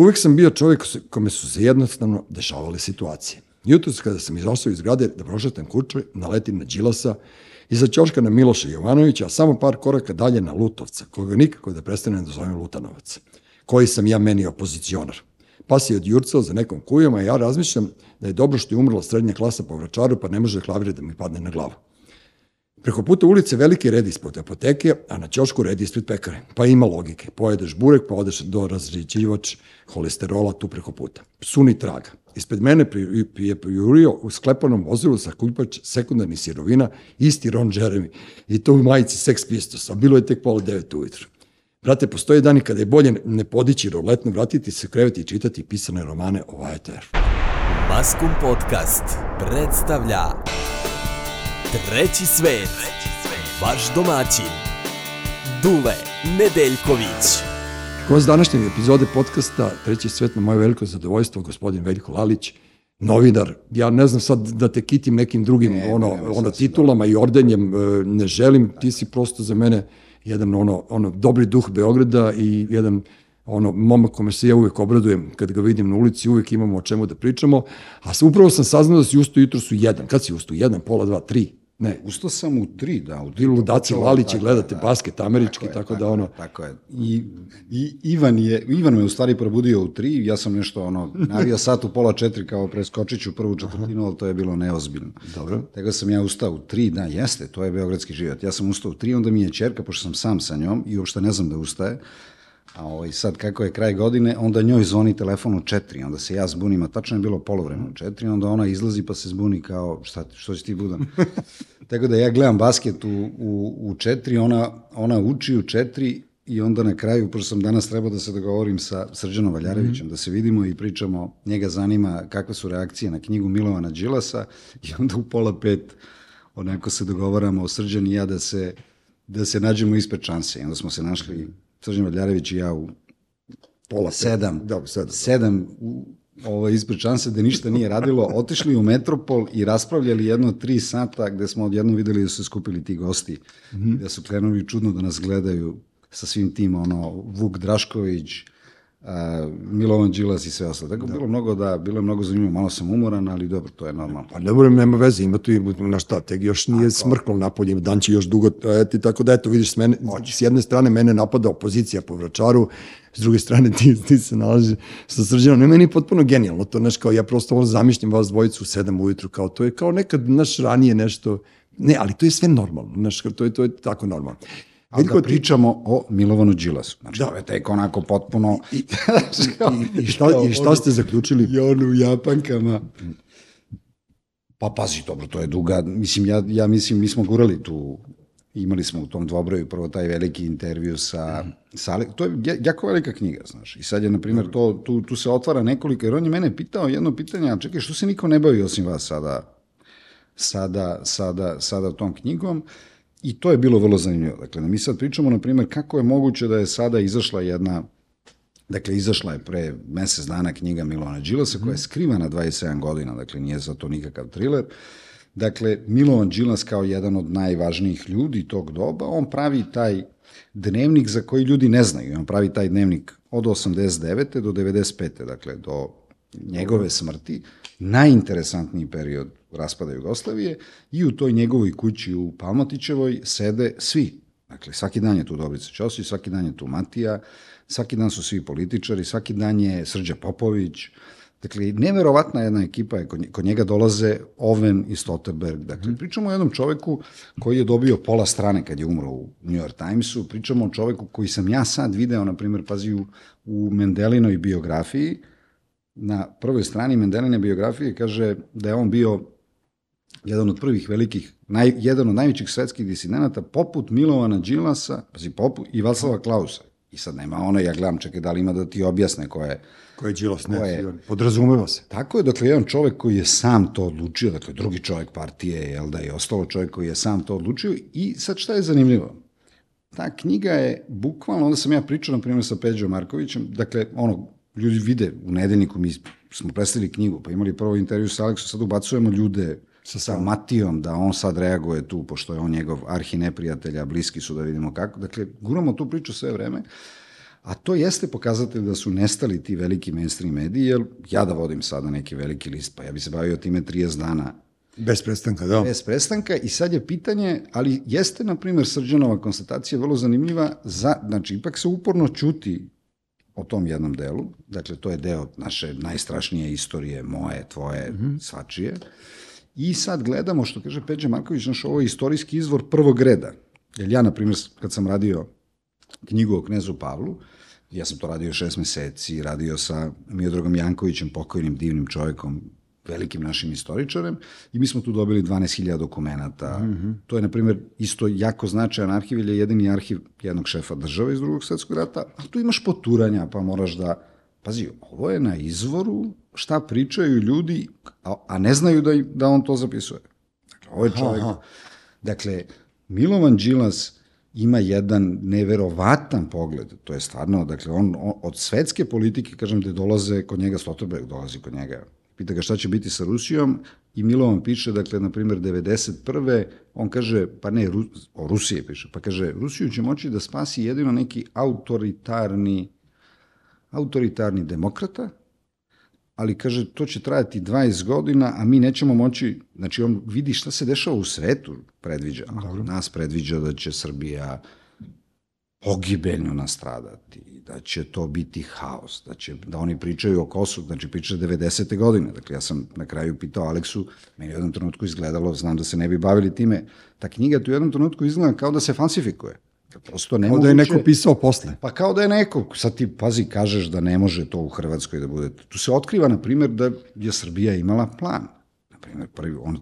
uvek sam bio čovjek kome su se jednostavno dešavale situacije. Jutro kada sam izašao iz zgrade da prošetam kuću, naletim na Đilasa, iza ćoška na Miloša Jovanovića, a samo par koraka dalje na Lutovca, koga nikako da prestanem da zovem Lutanovac, koji sam ja meni opozicionar. Pa si od Jurcao za nekom kujom, a ja razmišljam da je dobro što je umrla srednja klasa po vračaru, pa ne može klavir da mi padne na glavu. Preko puta ulice veliki red ispod apoteke, a na ćošku red ispred pekare. Pa ima logike. Pojedeš burek, pa odeš do razređivač holesterola tu preko puta. Suni traga. Ispred mene je prijurio u sklepanom vozilu sa kupač sekundarnih sirovina isti Ron Jeremy. I to u majici Sex Pistols, a bilo je tek pola devet ujutru. Brate, postoje dani kada je bolje ne podići roletno, vratiti se kreveti i čitati pisane romane o Vajeteru. Maskum Podcast predstavlja Treći svet, vaš domaćin, Dule Nedeljković. Kroz današnje epizode podcasta Treći svet na moje veliko zadovoljstvo, gospodin Veljko Lalić, novinar. Ja ne znam sad da te kitim nekim drugim ne, ono, ne, ono titulama i ordenjem, e, ne želim, ti si prosto za mene jedan ono, ono dobri duh Beograda i jedan ono, momak kome se ja uvek obradujem kad ga vidim na ulici, uvek imamo o čemu da pričamo, a upravo sam saznao da si usto jutro su jedan. Kad si usto? Jedan, pola, dva, tri? Ne. Ustao sam u tri, da. U tri ludaci Lalići gledate da, basket američki, tako, tako je, da ono... Tako je. I, I Ivan, je, Ivan me u stvari probudio u tri, ja sam nešto ono, navio sat u pola četiri kao preskočić u prvu četvrtinu, ali to je bilo neozbiljno. Dobro. Tako sam ja ustao u tri, da, jeste, to je beogradski život. Ja sam ustao u tri, onda mi je čerka, pošto sam sam sa njom i uopšte ne znam da ustaje, A ovaj, sad kako je kraj godine, onda njoj zvoni telefon u četiri, onda se ja zbunim, a tačno je bilo polovreme u četiri, onda ona izlazi pa se zbuni kao, šta, što si ti budan? Tako da ja gledam basket u, u, u četiri, ona, ona uči u četiri i onda na kraju, pošto sam danas trebao da se dogovorim sa Srđanom Valjarevićem, mm -hmm. da se vidimo i pričamo, njega zanima kakve su reakcije na knjigu Milovana Đilasa i onda u pola pet onako se dogovaramo, Srđan i ja, da se, da se nađemo ispred šanse. I onda smo se našli Srđan Valjarević i ja u pola sedam, da, sedam, sedam u, ovo, ispred šanse da ništa nije radilo, otišli u Metropol i raspravljali jedno tri sata gde smo odjedno videli da su skupili ti gosti, mm -hmm. da su krenuli čudno da nas gledaju sa svim tim, ono, Vuk Drašković, a, Milovan Đilas i sve ostalo. Tako da. bilo mnogo da, bilo je mnogo zanimljivo, malo sam umoran, ali dobro, to je normalno. Pa dobro, nema veze, ima tu na šta, tek još nije A, smrklo napolje, dan će još dugo trajati, tako da eto, vidiš, s, mene, s jedne strane mene napada opozicija po vračaru, s druge strane ti, ti se nalazi sa srđanom. Ne, meni potpuno genijalno to, znaš, kao ja prosto ovo zamišljam vas dvojicu u sedam ujutru, kao to je kao nekad, naš ranije nešto, ne, ali to je sve normalno, znaš, to je, to je tako normalno. Ali da pričamo o Milovanu Đilasu. Znači, da. to je tek onako potpuno... I, i, i, i, šta, i šta ste zaključili? I on u Japankama. Pa pazi, dobro, to je duga. Mislim, ja, ja mislim, mi smo gurali tu imali smo u tom dvobroju prvo taj veliki intervju sa, mm. sa to je jako velika knjiga, znaš. I sad je, na primjer, to, tu, tu se otvara nekoliko, jer on je mene pitao jedno pitanje, a čekaj, što se niko ne bavi osim vas sada, sada, sada, sada tom knjigom? I to je bilo vrlo zanimljivo. Dakle, mi sad pričamo, na primjer, kako je moguće da je sada izašla jedna, dakle, izašla je pre mesec dana knjiga Milona Đilasa, koja je mhm. skrivana 27 godina, dakle, nije za to nikakav thriller. Dakle, Milovan Đilas kao jedan od najvažnijih ljudi tog doba, on pravi taj dnevnik za koji ljudi ne znaju. On pravi taj dnevnik od 89. do 95. Dakle, do njegove smrti, najinteresantniji period raspada Jugoslavije i u toj njegovoj kući u Palmotićevoj sede svi. Dakle, svaki dan je tu Dobrica Ćosić, svaki dan je tu Matija, svaki dan su svi političari, svaki dan je Srđa Popović, Dakle, neverovatna jedna ekipa je, kod njega dolaze Oven i Stotterberg. Dakle, pričamo o jednom čoveku koji je dobio pola strane kad je umro u New York Timesu, pričamo o čoveku koji sam ja sad video, na primjer, pazi, u, u Mendelinoj biografiji, na prvoj strani Mendeline biografije kaže da je on bio jedan od prvih velikih, naj, jedan od najvećih svetskih disidenta, poput Milovana Đilasa, pazi, poput i Valslava Klausa. I sad nema ono, ja gledam, čekaj, da li ima da ti objasne ko je... Ko je Đilas, ne, je, podrazumeva se. Tako je, dakle, jedan čovek koji je sam to odlučio, dakle, drugi čovek partije, jel da, je ostalo čovek koji je sam to odlučio i sad šta je zanimljivo? Ta knjiga je bukvalno, onda sam ja pričao, na primjer, sa Peđom Markovićem, dakle, ono, ljudi vide u nedeljniku, mi smo predstavili knjigu, pa imali prvo intervju sa Aleksom, sad ubacujemo ljude sa, sa Matijom, da on sad reaguje tu, pošto je on njegov arhi neprijatelja, bliski su da vidimo kako. Dakle, guramo tu priču sve vreme, A to jeste pokazatelj da su nestali ti veliki mainstream mediji, jer ja da vodim sada neki veliki list, pa ja bi se bavio time 30 dana Bez prestanka, da. bez prestanka i sad je pitanje, ali jeste, na primjer, Srđanova konstatacija vrlo zanimljiva, za, znači, ipak se uporno čuti o tom jednom delu, dakle, to je deo naše najstrašnije istorije, moje, tvoje, mm -hmm. svačije, i sad gledamo, što kaže Peđa Marković, naš ovo je istorijski izvor prvog reda, jer ja, na primjer, kad sam radio knjigu o knezu Pavlu, ja sam to radio šest meseci, radio sa Miodragom Jankovićem, pokojnim divnim čovekom, velikim našim istoričarem i mi smo tu dobili 12.000 dokumenta. Mm -hmm. To je, na primjer, isto jako značajan arhiv, ili je jedini arhiv jednog šefa države iz drugog svetskog rata, a tu imaš poturanja, pa moraš da... Pazi, ovo je na izvoru šta pričaju ljudi, a, a ne znaju da, da on to zapisuje. Dakle, ovo je čovjek... Aha. Dakle, Milovan Đilas ima jedan neverovatan pogled, to je stvarno, dakle, on, on od svetske politike, kažem, da dolaze kod njega, Stoltenberg dolazi kod njega, pita ga šta će biti sa Rusijom i Milovan piše, dakle, na primjer, 91. on kaže, pa ne, Ru, o Rusiji piše, pa kaže, Rusiju će moći da spasi jedino neki autoritarni, autoritarni demokrata, ali kaže, to će trajati 20 godina, a mi nećemo moći, znači on vidi šta se dešava u svetu, predviđa, Dobro. nas predviđa da će Srbija pogibeljno nastradati, da će to biti haos, da, će, da oni pričaju o Kosovu, znači pričaju 90. godine. Dakle, ja sam na kraju pitao Aleksu, meni u jednom trenutku izgledalo, znam da se ne bi bavili time, ta knjiga tu u jednom trenutku izgleda kao da se falsifikuje. Prosto ne kao da je neko pisao posle. Pa kao da je neko, sad ti pazi, kažeš da ne može to u Hrvatskoj da bude. Tu se otkriva, na primjer, da je Srbija imala plan. Na primjer, prvi, on,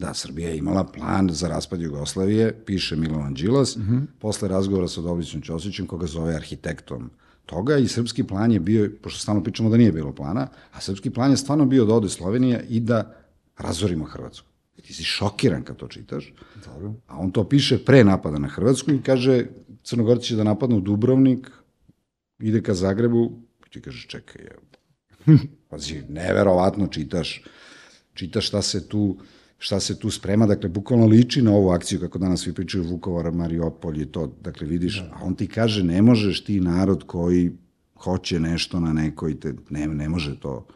da, Srbija je imala plan za raspad Jugoslavije, piše Milovan Đilas, mm -hmm. posle razgovora sa Dobrićom Ćosićem, koga zove arhitektom toga i srpski plan je bio, pošto stalno pričamo da nije bilo plana, a srpski plan je stvarno bio da ode Slovenija i da razorimo Hrvatsku. I ti si šokiran kad to čitaš, Dobro. a on to piše pre napada na Hrvatsku i kaže Crnogorci će da napadnu Dubrovnik, ide ka Zagrebu, ti kažeš čekaj, je, pazi, neverovatno čitaš, čitaš šta se tu šta se tu sprema, dakle, bukvalno liči na ovu akciju, kako danas svi pričaju Vukovar, Mariupol i to, dakle, vidiš, da. a on ti kaže, ne možeš ti narod koji hoće nešto na nekoj, te, ne, ne može to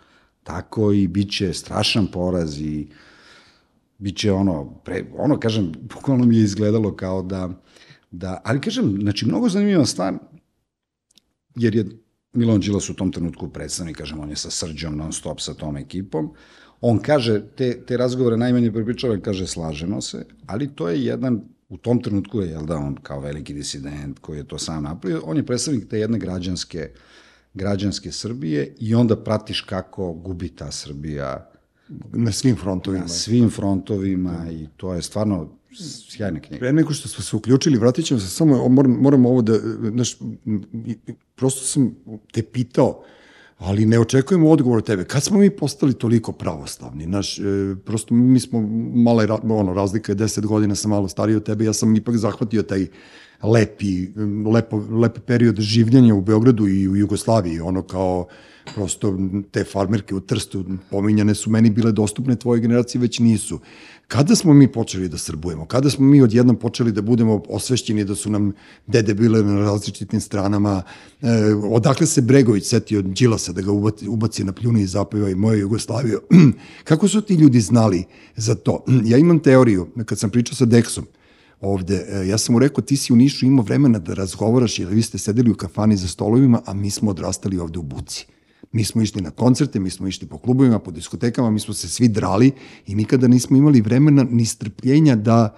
tako i bit će strašan poraz i bit će ono, pre, ono, kažem, bukvalno mi je izgledalo kao da, da, ali kažem, znači, mnogo zanimljiva stvar, jer je Milon Đilas u tom trenutku predstavnik, kažem, on je sa Srđom non stop sa tom ekipom, On kaže, te, te razgovore najmanje prepričava, kaže, slažemo se, ali to je jedan, u tom trenutku je, jel da, on kao veliki disident koji je to sam napravio, on je predstavnik te jedne građanske, građanske Srbije i onda pratiš kako gubi ta Srbija na svim frontovima. Na svim frontovima i to je stvarno sjajna knjiga. Pre nego što smo se uključili, vratit ćemo se samo, moram, moram ovo da, znaš, prosto sam te pitao, ali ne očekujemo odgovor od tebe. Kad smo mi postali toliko pravoslavni? Naš, e, prosto mi smo, mala ono, razlika je 10 godina, sam malo stariji od tebe, ja sam ipak zahvatio taj lepi, lepo, lep period življenja u Beogradu i u Jugoslaviji, ono kao prosto te farmerke u Trstu pominjane su meni bile dostupne, tvoje generacije već nisu. Kada smo mi počeli da srbujemo? Kada smo mi odjednom počeli da budemo osvešćeni da su nam dede bile na različitim stranama? E, odakle se Bregović setio Đilasa da ga ubaci, ubaci na pljuni i zapeva i moje Jugoslaviju? Kako su ti ljudi znali za to? Ja imam teoriju, kad sam pričao sa Deksom, ovde. E, ja sam mu rekao, ti si u Nišu imao vremena da razgovaraš, jer vi ste sedeli u kafani za stolovima, a mi smo odrastali ovde u Buci. Mi smo išli na koncerte, mi smo išli po klubovima, po diskotekama, mi smo se svi drali i nikada nismo imali vremena ni strpljenja da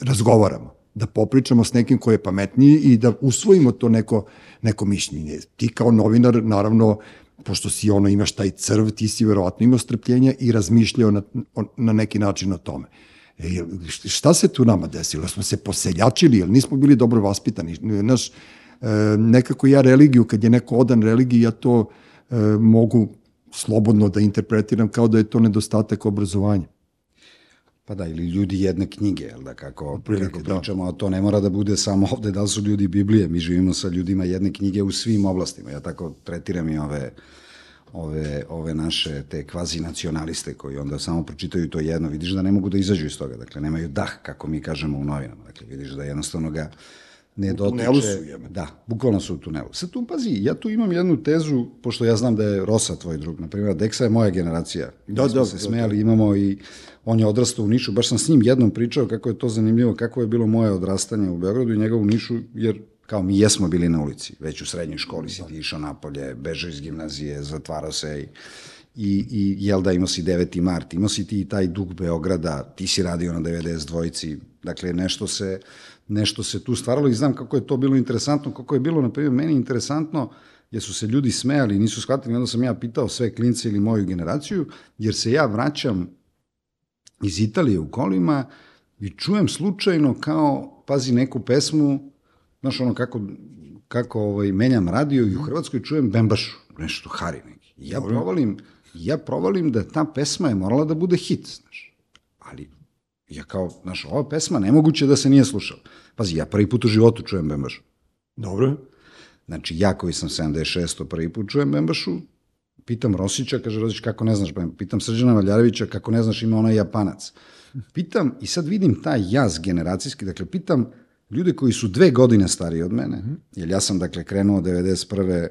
razgovaramo, da popričamo s nekim ko je pametniji i da usvojimo to neko, neko mišljenje. Ti kao novinar, naravno, pošto si ono imaš taj crv, ti si verovatno imao strpljenja i razmišljao na, na neki način o tome. E, šta se tu nama desilo? Smo se poseljačili, ili nismo bili dobro vaspitani? Naš, e, nekako ja religiju, kad je neko odan religiji, ja to e, mogu slobodno da interpretiram kao da je to nedostatak obrazovanja. Pa da, ili ljudi jedne knjige, jel da, kako, Prilike, kako da. pričamo, a to ne mora da bude samo ovde, da li su ljudi Biblije, mi živimo sa ljudima jedne knjige u svim oblastima, ja tako tretiram i ove ove, ove naše te kvazi nacionaliste koji onda samo pročitaju to jedno, vidiš da ne mogu da izađu iz toga, dakle nemaju dah, kako mi kažemo u novinama, dakle vidiš da jednostavno ga ne U dotiče... tunelu su, jebe. Da, bukvalno su u tunelu. Sad tu, pazi, ja tu imam jednu tezu, pošto ja znam da je Rosa tvoj drug, na primjer, Deksa je moja generacija. Da, smo da, se da, smejali, imamo i on je odrastao u Nišu, baš sam s njim jednom pričao kako je to zanimljivo, kako je bilo moje odrastanje u Beogradu i njegov u Nišu, jer kao mi jesmo bili na ulici, već u srednjoj školi si ti išao napolje, bežao iz gimnazije, zatvarao se i, i, i jel da imao si 9. mart, imao si ti taj dug Beograda, ti si radio na 92-ci, dakle nešto se, nešto se tu stvaralo i znam kako je to bilo interesantno, kako je bilo, na primjer, meni interesantno, jer su se ljudi smejali i nisu shvatili, onda sam ja pitao sve klince ili moju generaciju, jer se ja vraćam iz Italije u kolima i čujem slučajno kao, pazi, neku pesmu, znaš ono kako, kako ovaj, menjam radio i u Hrvatskoj čujem Bembašu, nešto Hari neki. I ja provalim, ja provalim da ta pesma je morala da bude hit, znaš. Ali ja kao, znaš, ova pesma nemoguće da se nije slušala. Pazi, ja prvi put u životu čujem Bembašu. Dobro. Znači, ja koji sam 76. prvi put čujem Bembašu, pitam Rosića, kaže Rosić, kako ne znaš Bembašu? Pitam Srđana Valjarevića, kako ne znaš ima onaj Japanac? Pitam, i sad vidim taj jaz generacijski, dakle, pitam ljude koji su dve godine stariji od mene, jer ja sam, dakle, krenuo 91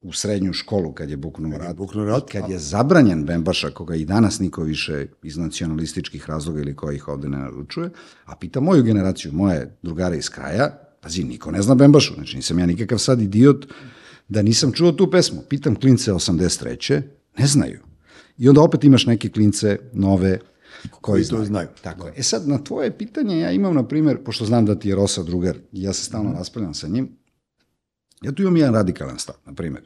u srednju školu kad je buknuo rat. buknuo rat, Kad je zabranjen Bembaša, koga i danas niko više iz nacionalističkih razloga ili kojih ovde ne naručuje, a pita moju generaciju, moje drugare iz kraja, pazi, niko ne zna Bembašu, znači nisam ja nikakav sad idiot da nisam čuo tu pesmu. Pitam klince 83. ne znaju. I onda opet imaš neke klince nove koji, to znaju. Tako je. E sad, na tvoje pitanje ja imam, na primjer, pošto znam da ti je Rosa drugar, ja se stalno raspravljam sa njim, ja tu imam jedan radikalan stav, na primjer,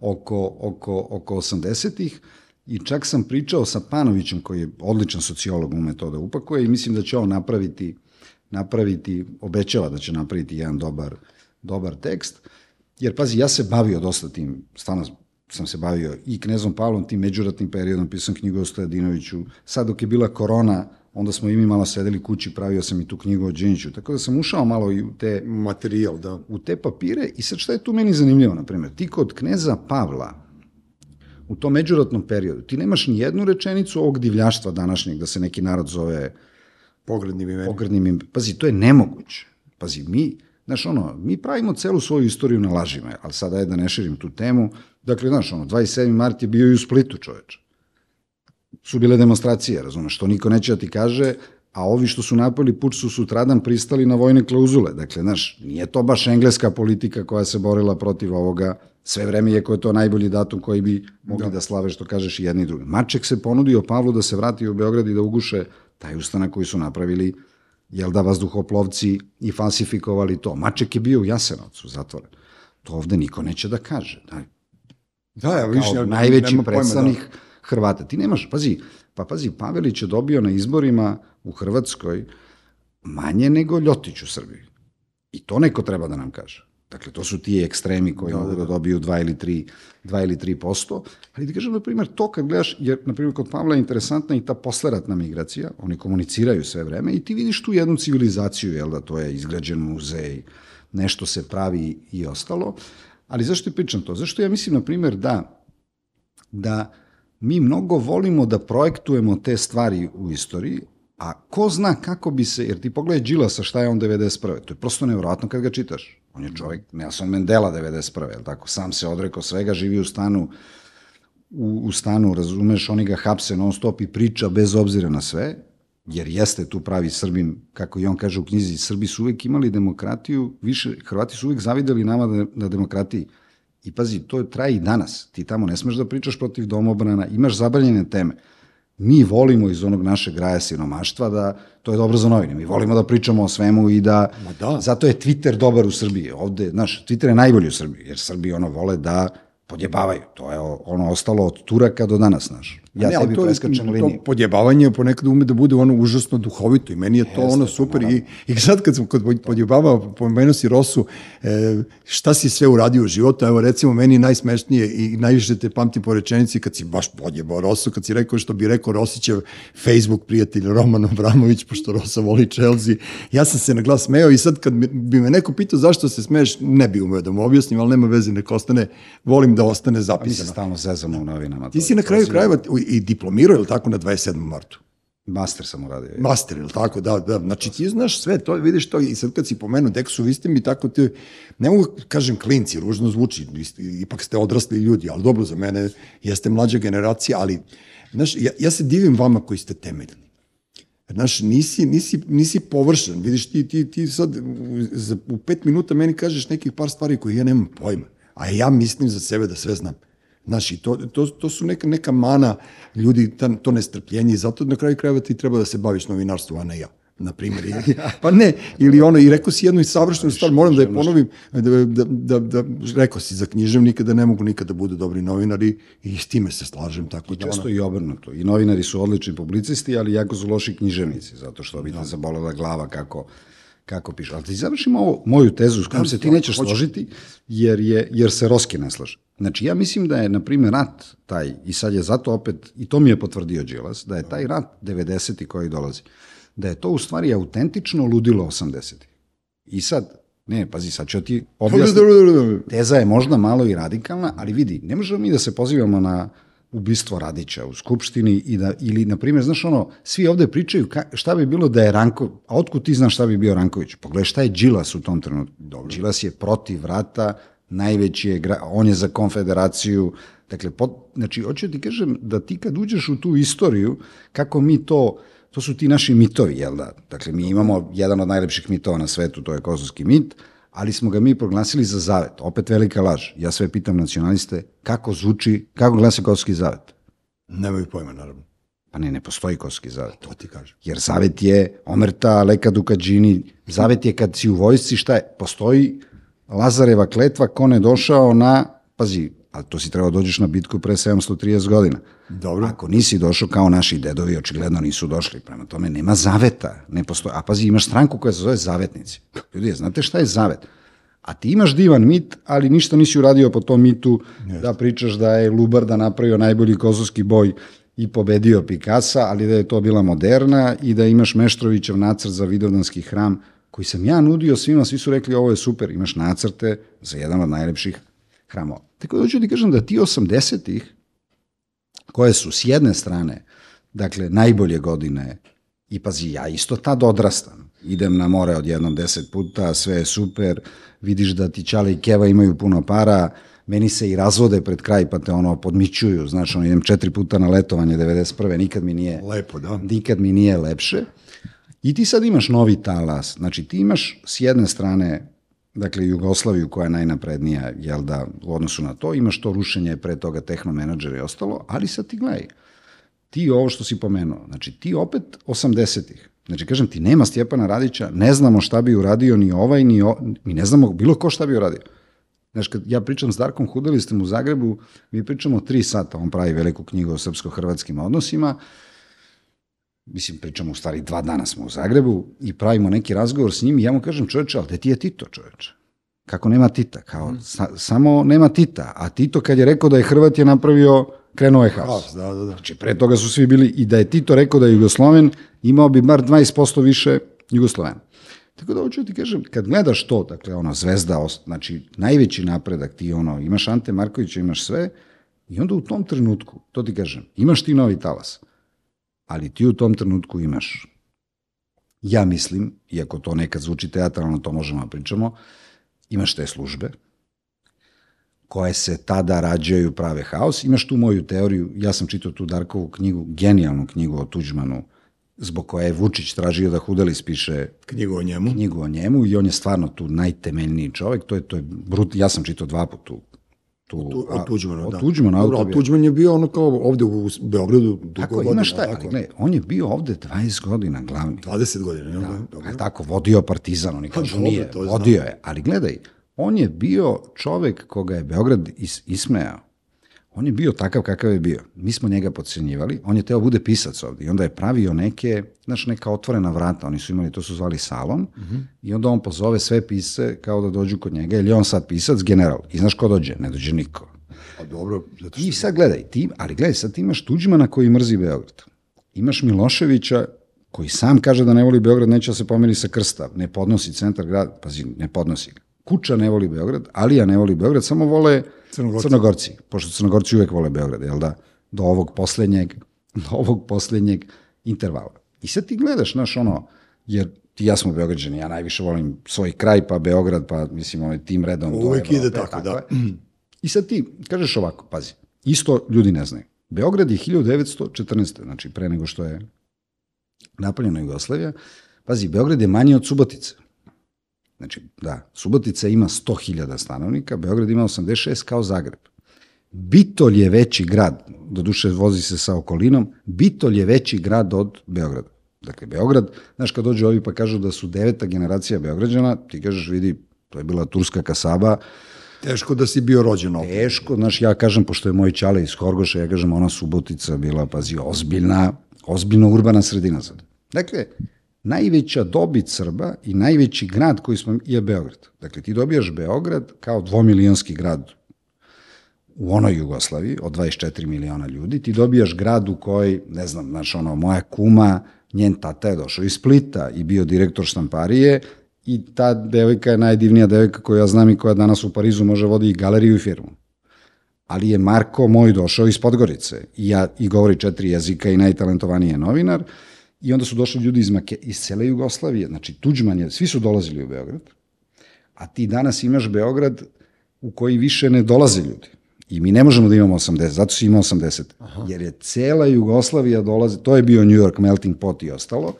oko, oko, oko 80-ih i čak sam pričao sa Panovićem, koji je odličan sociolog, ume to da upakuje i mislim da će on napraviti, napraviti, obećava da će napraviti jedan dobar, dobar tekst, jer pazi, ja se bavio dosta tim, stvarno sam se bavio i knezom Pavlom, tim međuratnim periodom, pisam knjigu o Stojadinoviću, sad dok je bila korona, onda smo i mi malo sedeli kući, pravio sam i tu knjigu o Điniću, tako da sam ušao malo i u te Materijal, da. u te papire i sad šta je tu meni zanimljivo, na primjer, ti kod kneza Pavla u tom međuratnom periodu, ti nemaš ni jednu rečenicu ovog divljaštva današnjeg, da se neki narod zove Pogrednim imenom. pogrdnim im... Pazi, to je nemoguće. Pazi, mi, znaš, ono, mi pravimo celu svoju istoriju na lažima, ali sada je da ne širim tu temu. Dakle, znaš, ono, 27. mart je bio i u Splitu, čoveče. Su bile demonstracije, razumeš, što niko neće da ti kaže, a ovi što su napali puč su sutradan pristali na vojne klauzule. Dakle, znaš, nije to baš engleska politika koja se borila protiv ovoga, sve vreme je ko je to najbolji datum koji bi mogli da, da slave, što kažeš, i jedni i drugi. Maček se ponudio Pavlu da se vrati u Beograd i da uguše taj ustanak koji su napravili jel da vazduhoplovci i falsifikovali to. Maček je bio u Jasenovcu zatvoren. To ovde niko neće da kaže. Da, Da, ja više, kao ja najveći pojma, predstavnik da. Hrvata. Ti nemaš, pazi, pa pazi, Pavelić je dobio na izborima u Hrvatskoj manje nego Ljotić u Srbiji. I to neko treba da nam kaže. Dakle, to su ti ekstremi koji mogu da dobiju 2 ili 3, 2 ili 3%. Ali ti kažem, na primjer, to kad gledaš, jer, na primjer, kod Pavla je interesantna i ta posleratna migracija, oni komuniciraju sve vreme i ti vidiš tu jednu civilizaciju, jel da, to je izgrađen muzej, nešto se pravi i ostalo. Ali zašto ti pričam to? Zašto ja mislim, na primjer, da, da mi mnogo volimo da projektujemo te stvari u istoriji, a ko zna kako bi se, jer ti pogledaj Đilasa šta je on 91. To je prosto nevjerojatno kad ga čitaš. On je čovjek, Nelson Mandela 91. Jel tako? Sam se odrekao svega, živi u stanu, u, u stanu, razumeš, oni ga hapse non stop i priča bez obzira na sve, jer jeste tu pravi Srbin, kako i on kaže u knjizi, Srbi su uvek imali demokratiju, više, Hrvati su uvek zavideli nama na, na demokratiji. I pazi, to traje i danas. Ti tamo ne smeš da pričaš protiv domobrana, imaš zabranjene teme. Mi volimo iz onog našeg graja siromaštva da, to je dobro za novine, mi volimo da pričamo o svemu i da, Ma da. zato je Twitter dobar u Srbiji. Ovde, znaš, Twitter je najbolji u Srbiji, jer Srbi ono vole da podjebavaju. To je ono ostalo od Turaka do danas, znaš. Ja Ne, tebi to, preskačem to liniju. podjebavanje ponekad ume da bude ono užasno duhovito i meni je to ono super i, i sad kad sam kod podjebavao, pomenuo si Rosu, e, šta si sve uradio u životu, evo recimo meni najsmešnije i najviše te pamtim po rečenici kad si baš podjebao Rosu, kad si rekao što bi rekao Rosićev Facebook prijatelj Roman Abramović, pošto Rosa voli Chelsea, ja sam se na glas smeo i sad kad bi- me neko pitao zašto se smeješ, ne bi umeo da mu objasnim, ali nema veze, nek ostane, volim da ostane Mi se zapisano. stalno zezamo u novinama. Ti to si na kraju krajeva i diplomirao, je li tako, na 27. martu? Master sam uradio. Master, ili tako, da, da. Znači ti znaš sve, to vidiš to i sad kad si pomenuo Deksu, vi ste mi tako te, ne mogu kažem klinci, ružno zvuči, ipak ste odrasli ljudi, ali dobro za mene, jeste mlađa generacija, ali, znaš, ja, ja se divim vama koji ste temeljni. Znaš, nisi, nisi, nisi površan, vidiš ti, ti, ti sad za, u pet minuta meni kažeš nekih par stvari koje ja nemam pojma, a ja mislim za sebe da sve znam. Znaš, i to, to, to su neka, neka mana ljudi, ta, to nestrpljenje i zato na kraju krajeva ti treba da se baviš novinarstvom, a ne ja na primjer. Pa ne, ili ono, i rekao si jednu i savršenu stvar, moram da je ponovim, da, da, da, da, rekao si za književnika da ne mogu nikada da budu dobri novinari i s time se slažem. Tako I da, često ono, i obrnuto. I novinari su odlični publicisti, ali jako su loši književnici, zato što bi te zabolela glava kako kako piše. Ali ti završimo ovo, moju tezu s kojom se ti nećeš složiti, jer, je, jer se Roski ne slaže. Znači, ja mislim da je, na primjer, rat taj, i sad je zato opet, i to mi je potvrdio Đilas, da je taj rat 90. koji dolazi, da je to u stvari autentično ludilo 80. I sad, ne, pazi, sad ću ti objasniti. Teza je možda malo i radikalna, ali vidi, ne možemo mi da se pozivamo na ubistvo Radića u Skupštini i da, ili, na primjer, znaš ono, svi ovde pričaju ka, šta bi bilo da je Ranko, a otkud ti znaš šta bi bio Ranković? Pogledaj šta je Đilas u tom trenutku. Dobro. Đilas je protiv rata, najveći je, on je za konfederaciju, dakle, pot, znači, hoću da ti kažem da ti kad uđeš u tu istoriju, kako mi to, to su ti naši mitovi, jel da? Dakle, mi imamo jedan od najlepših mitova na svetu, to je kosovski mit, ali smo ga mi proglasili za zavet. Opet velika laž. Ja sve pitam nacionaliste kako zvuči, kako glasa kosovski zavet. Nemaju pojma, naravno. Pa ne, ne postoji kosovski zavet. To ti kažem. Jer zavet je omerta, leka dukađini, zavet je kad si u vojsci, šta je? Postoji Lazareva kletva, ko ne došao na, pazi, ali to si trebao dođeš na bitku pre 730 godina. Dobro. Ako nisi došao kao naši dedovi, očigledno nisu došli. Prema tome, nema zaveta. Ne postoji. A pazi, imaš stranku koja se zove Zavetnici. Ljudi, znate šta je zavet? A ti imaš divan mit, ali ništa nisi uradio po tom mitu Jeste. da pričaš da je Lubarda napravio najbolji kosovski boj i pobedio Pikasa, ali da je to bila moderna i da imaš Meštrovićev nacrt za Vidovdanski hram koji sam ja nudio svima, svi su rekli ovo je super, imaš nacrte za jedan od najlepših hramova. Tako da hoću ti kažem da ti 80-ih, koje su s jedne strane, dakle, najbolje godine, i pazi, ja isto tad odrastam, idem na more od jednom deset puta, sve je super, vidiš da ti Čale i Keva imaju puno para, meni se i razvode pred kraj, pa te ono podmićuju, znaš, ono, idem četiri puta na letovanje 91. nikad mi nije... Lepo, da. Nikad mi nije lepše. I ti sad imaš novi talas, znači ti imaš s jedne strane dakle Jugoslaviju koja je najnaprednija, jel da, u odnosu na to, imaš to rušenje pre toga tehnomenadžera i ostalo, ali sad ti gledaj, ti ovo što si pomenuo, znači ti opet 80-ih, znači kažem ti, nema Stjepana Radića, ne znamo šta bi uradio ni ovaj, ni o, mi ne znamo bilo ko šta bi uradio. Znaš, kad ja pričam s Darkom Hudelistem u Zagrebu, mi pričamo tri sata, on pravi veliku knjigu o srpsko-hrvatskim odnosima, mislim, pričamo u stvari dva dana smo u Zagrebu i pravimo neki razgovor s njim i ja mu kažem, čoveče, ali gde ti je Tito, čoveče? Kako nema Tita? Kao, sa, samo nema Tita. A Tito kad je rekao da je Hrvat je napravio, krenuo je haos. Da, da, da. Znači, pre toga su svi bili, i da je Tito rekao da je Jugosloven, imao bi bar 20% više Jugosloven. Tako da hoću ti kažem, kad gledaš to, dakle, ono, zvezda, znači, najveći napredak, ti ono, imaš Ante Markovića, imaš sve, i onda u tom trenutku, to ti kažem, imaš ti novi talas ali ti u tom trenutku imaš, ja mislim, iako to nekad zvuči teatralno, to možemo da pričamo, imaš te službe, koje se tada rađaju prave haos. Imaš tu moju teoriju, ja sam čitao tu Darkovu knjigu, genijalnu knjigu o Tuđmanu, zbog koje je Vučić tražio da Hudelis piše knjigu o njemu. Knjigu o njemu i on je stvarno tu najtemeljniji čovek, to je, to je brut, ja sam čitao dva puta tu tu, tu od Tuđmana, od da. Tuđmana, Dobro, Tuđman je bio ono kao ovde u Beogradu dugo tako, godina. Šta, tako. ne, on je bio ovde 20 godina glavni. 20 godina, ne? Da, Dobro. tako, vodio Partizan, oni kažu dobro, nije, vodio je, ali gledaj, on je bio čovek koga je Beograd is, ismejao. On je bio takav kakav je bio. Mi smo njega podcenjivali, on je teo bude pisac ovde i onda je pravio neke, znaš, neka otvorena vrata, oni su imali, to su zvali salon, mm -hmm. i onda on pozove sve pisce kao da dođu kod njega, jer je on sad pisac, general. I znaš ko dođe? Ne dođe niko. A dobro, zato što... I sad gledaj, ti, ali gledaj, sad ti imaš Tuđmana koji mrzi Beograd. Imaš Miloševića koji sam kaže da ne voli Beograd, neće da se pomeri sa krsta, ne podnosi centar grada, pazi, ne podnosi ga. Kuča ne voli Beograd, Alija ne voli Beograd, samo vole Crnogorci. Crnogorci, pošto Crnogorci uvek vole Beograd, jel da? Do ovog poslednjeg, do ovog poslednjeg intervala. I sad ti gledaš, znaš, ono, jer ti ja smo Beograđani, ja najviše volim svoj kraj, pa Beograd, pa mislim, ovaj tim redom. do Uvek ide Evrope, tako, da. je. I sad ti kažeš ovako, pazi, isto ljudi ne znaju. Beograd je 1914. znači pre nego što je napaljena Jugoslavija, pazi, Beograd je manji od Subotice. Znači, da, Subotica ima 100.000 stanovnika, Beograd ima 86 kao Zagreb. Bitolj je veći grad, do duše vozi se sa okolinom, Bitolj je veći grad od Beograda. Dakle, Beograd, znaš, kad dođu ovi pa kažu da su deveta generacija Beograđana, ti kažeš, vidi, to je bila turska kasaba, Teško da si bio rođen ovde. teško, znaš, ja kažem, pošto je moj čale iz Horgoša, ja kažem, ona Subotica bila, pazi, ozbiljna, ozbiljno urbana sredina sad. Dakle, najveća dobit Srba i najveći grad koji smo je Beograd. Dakle, ti dobijaš Beograd kao dvomilionski grad u onoj Jugoslaviji od 24 miliona ljudi, ti dobijaš grad u koji, ne znam, znaš, ono, moja kuma, njen tata je došao iz Splita i bio direktor štamparije i ta devojka je najdivnija devojka koju ja znam i koja danas u Parizu može vodi i galeriju i firmu. Ali je Marko moj došao iz Podgorice i, ja, i govori četiri jezika i najtalentovaniji je novinar i onda su došli ljudi iz, Make, iz cele Jugoslavije, znači Tuđman je, svi su dolazili u Beograd, a ti danas imaš Beograd u koji više ne dolaze ljudi. I mi ne možemo da imamo 80, zato si imao 80. Aha. Jer je cela Jugoslavija dolaze, to je bio New York melting pot i ostalo,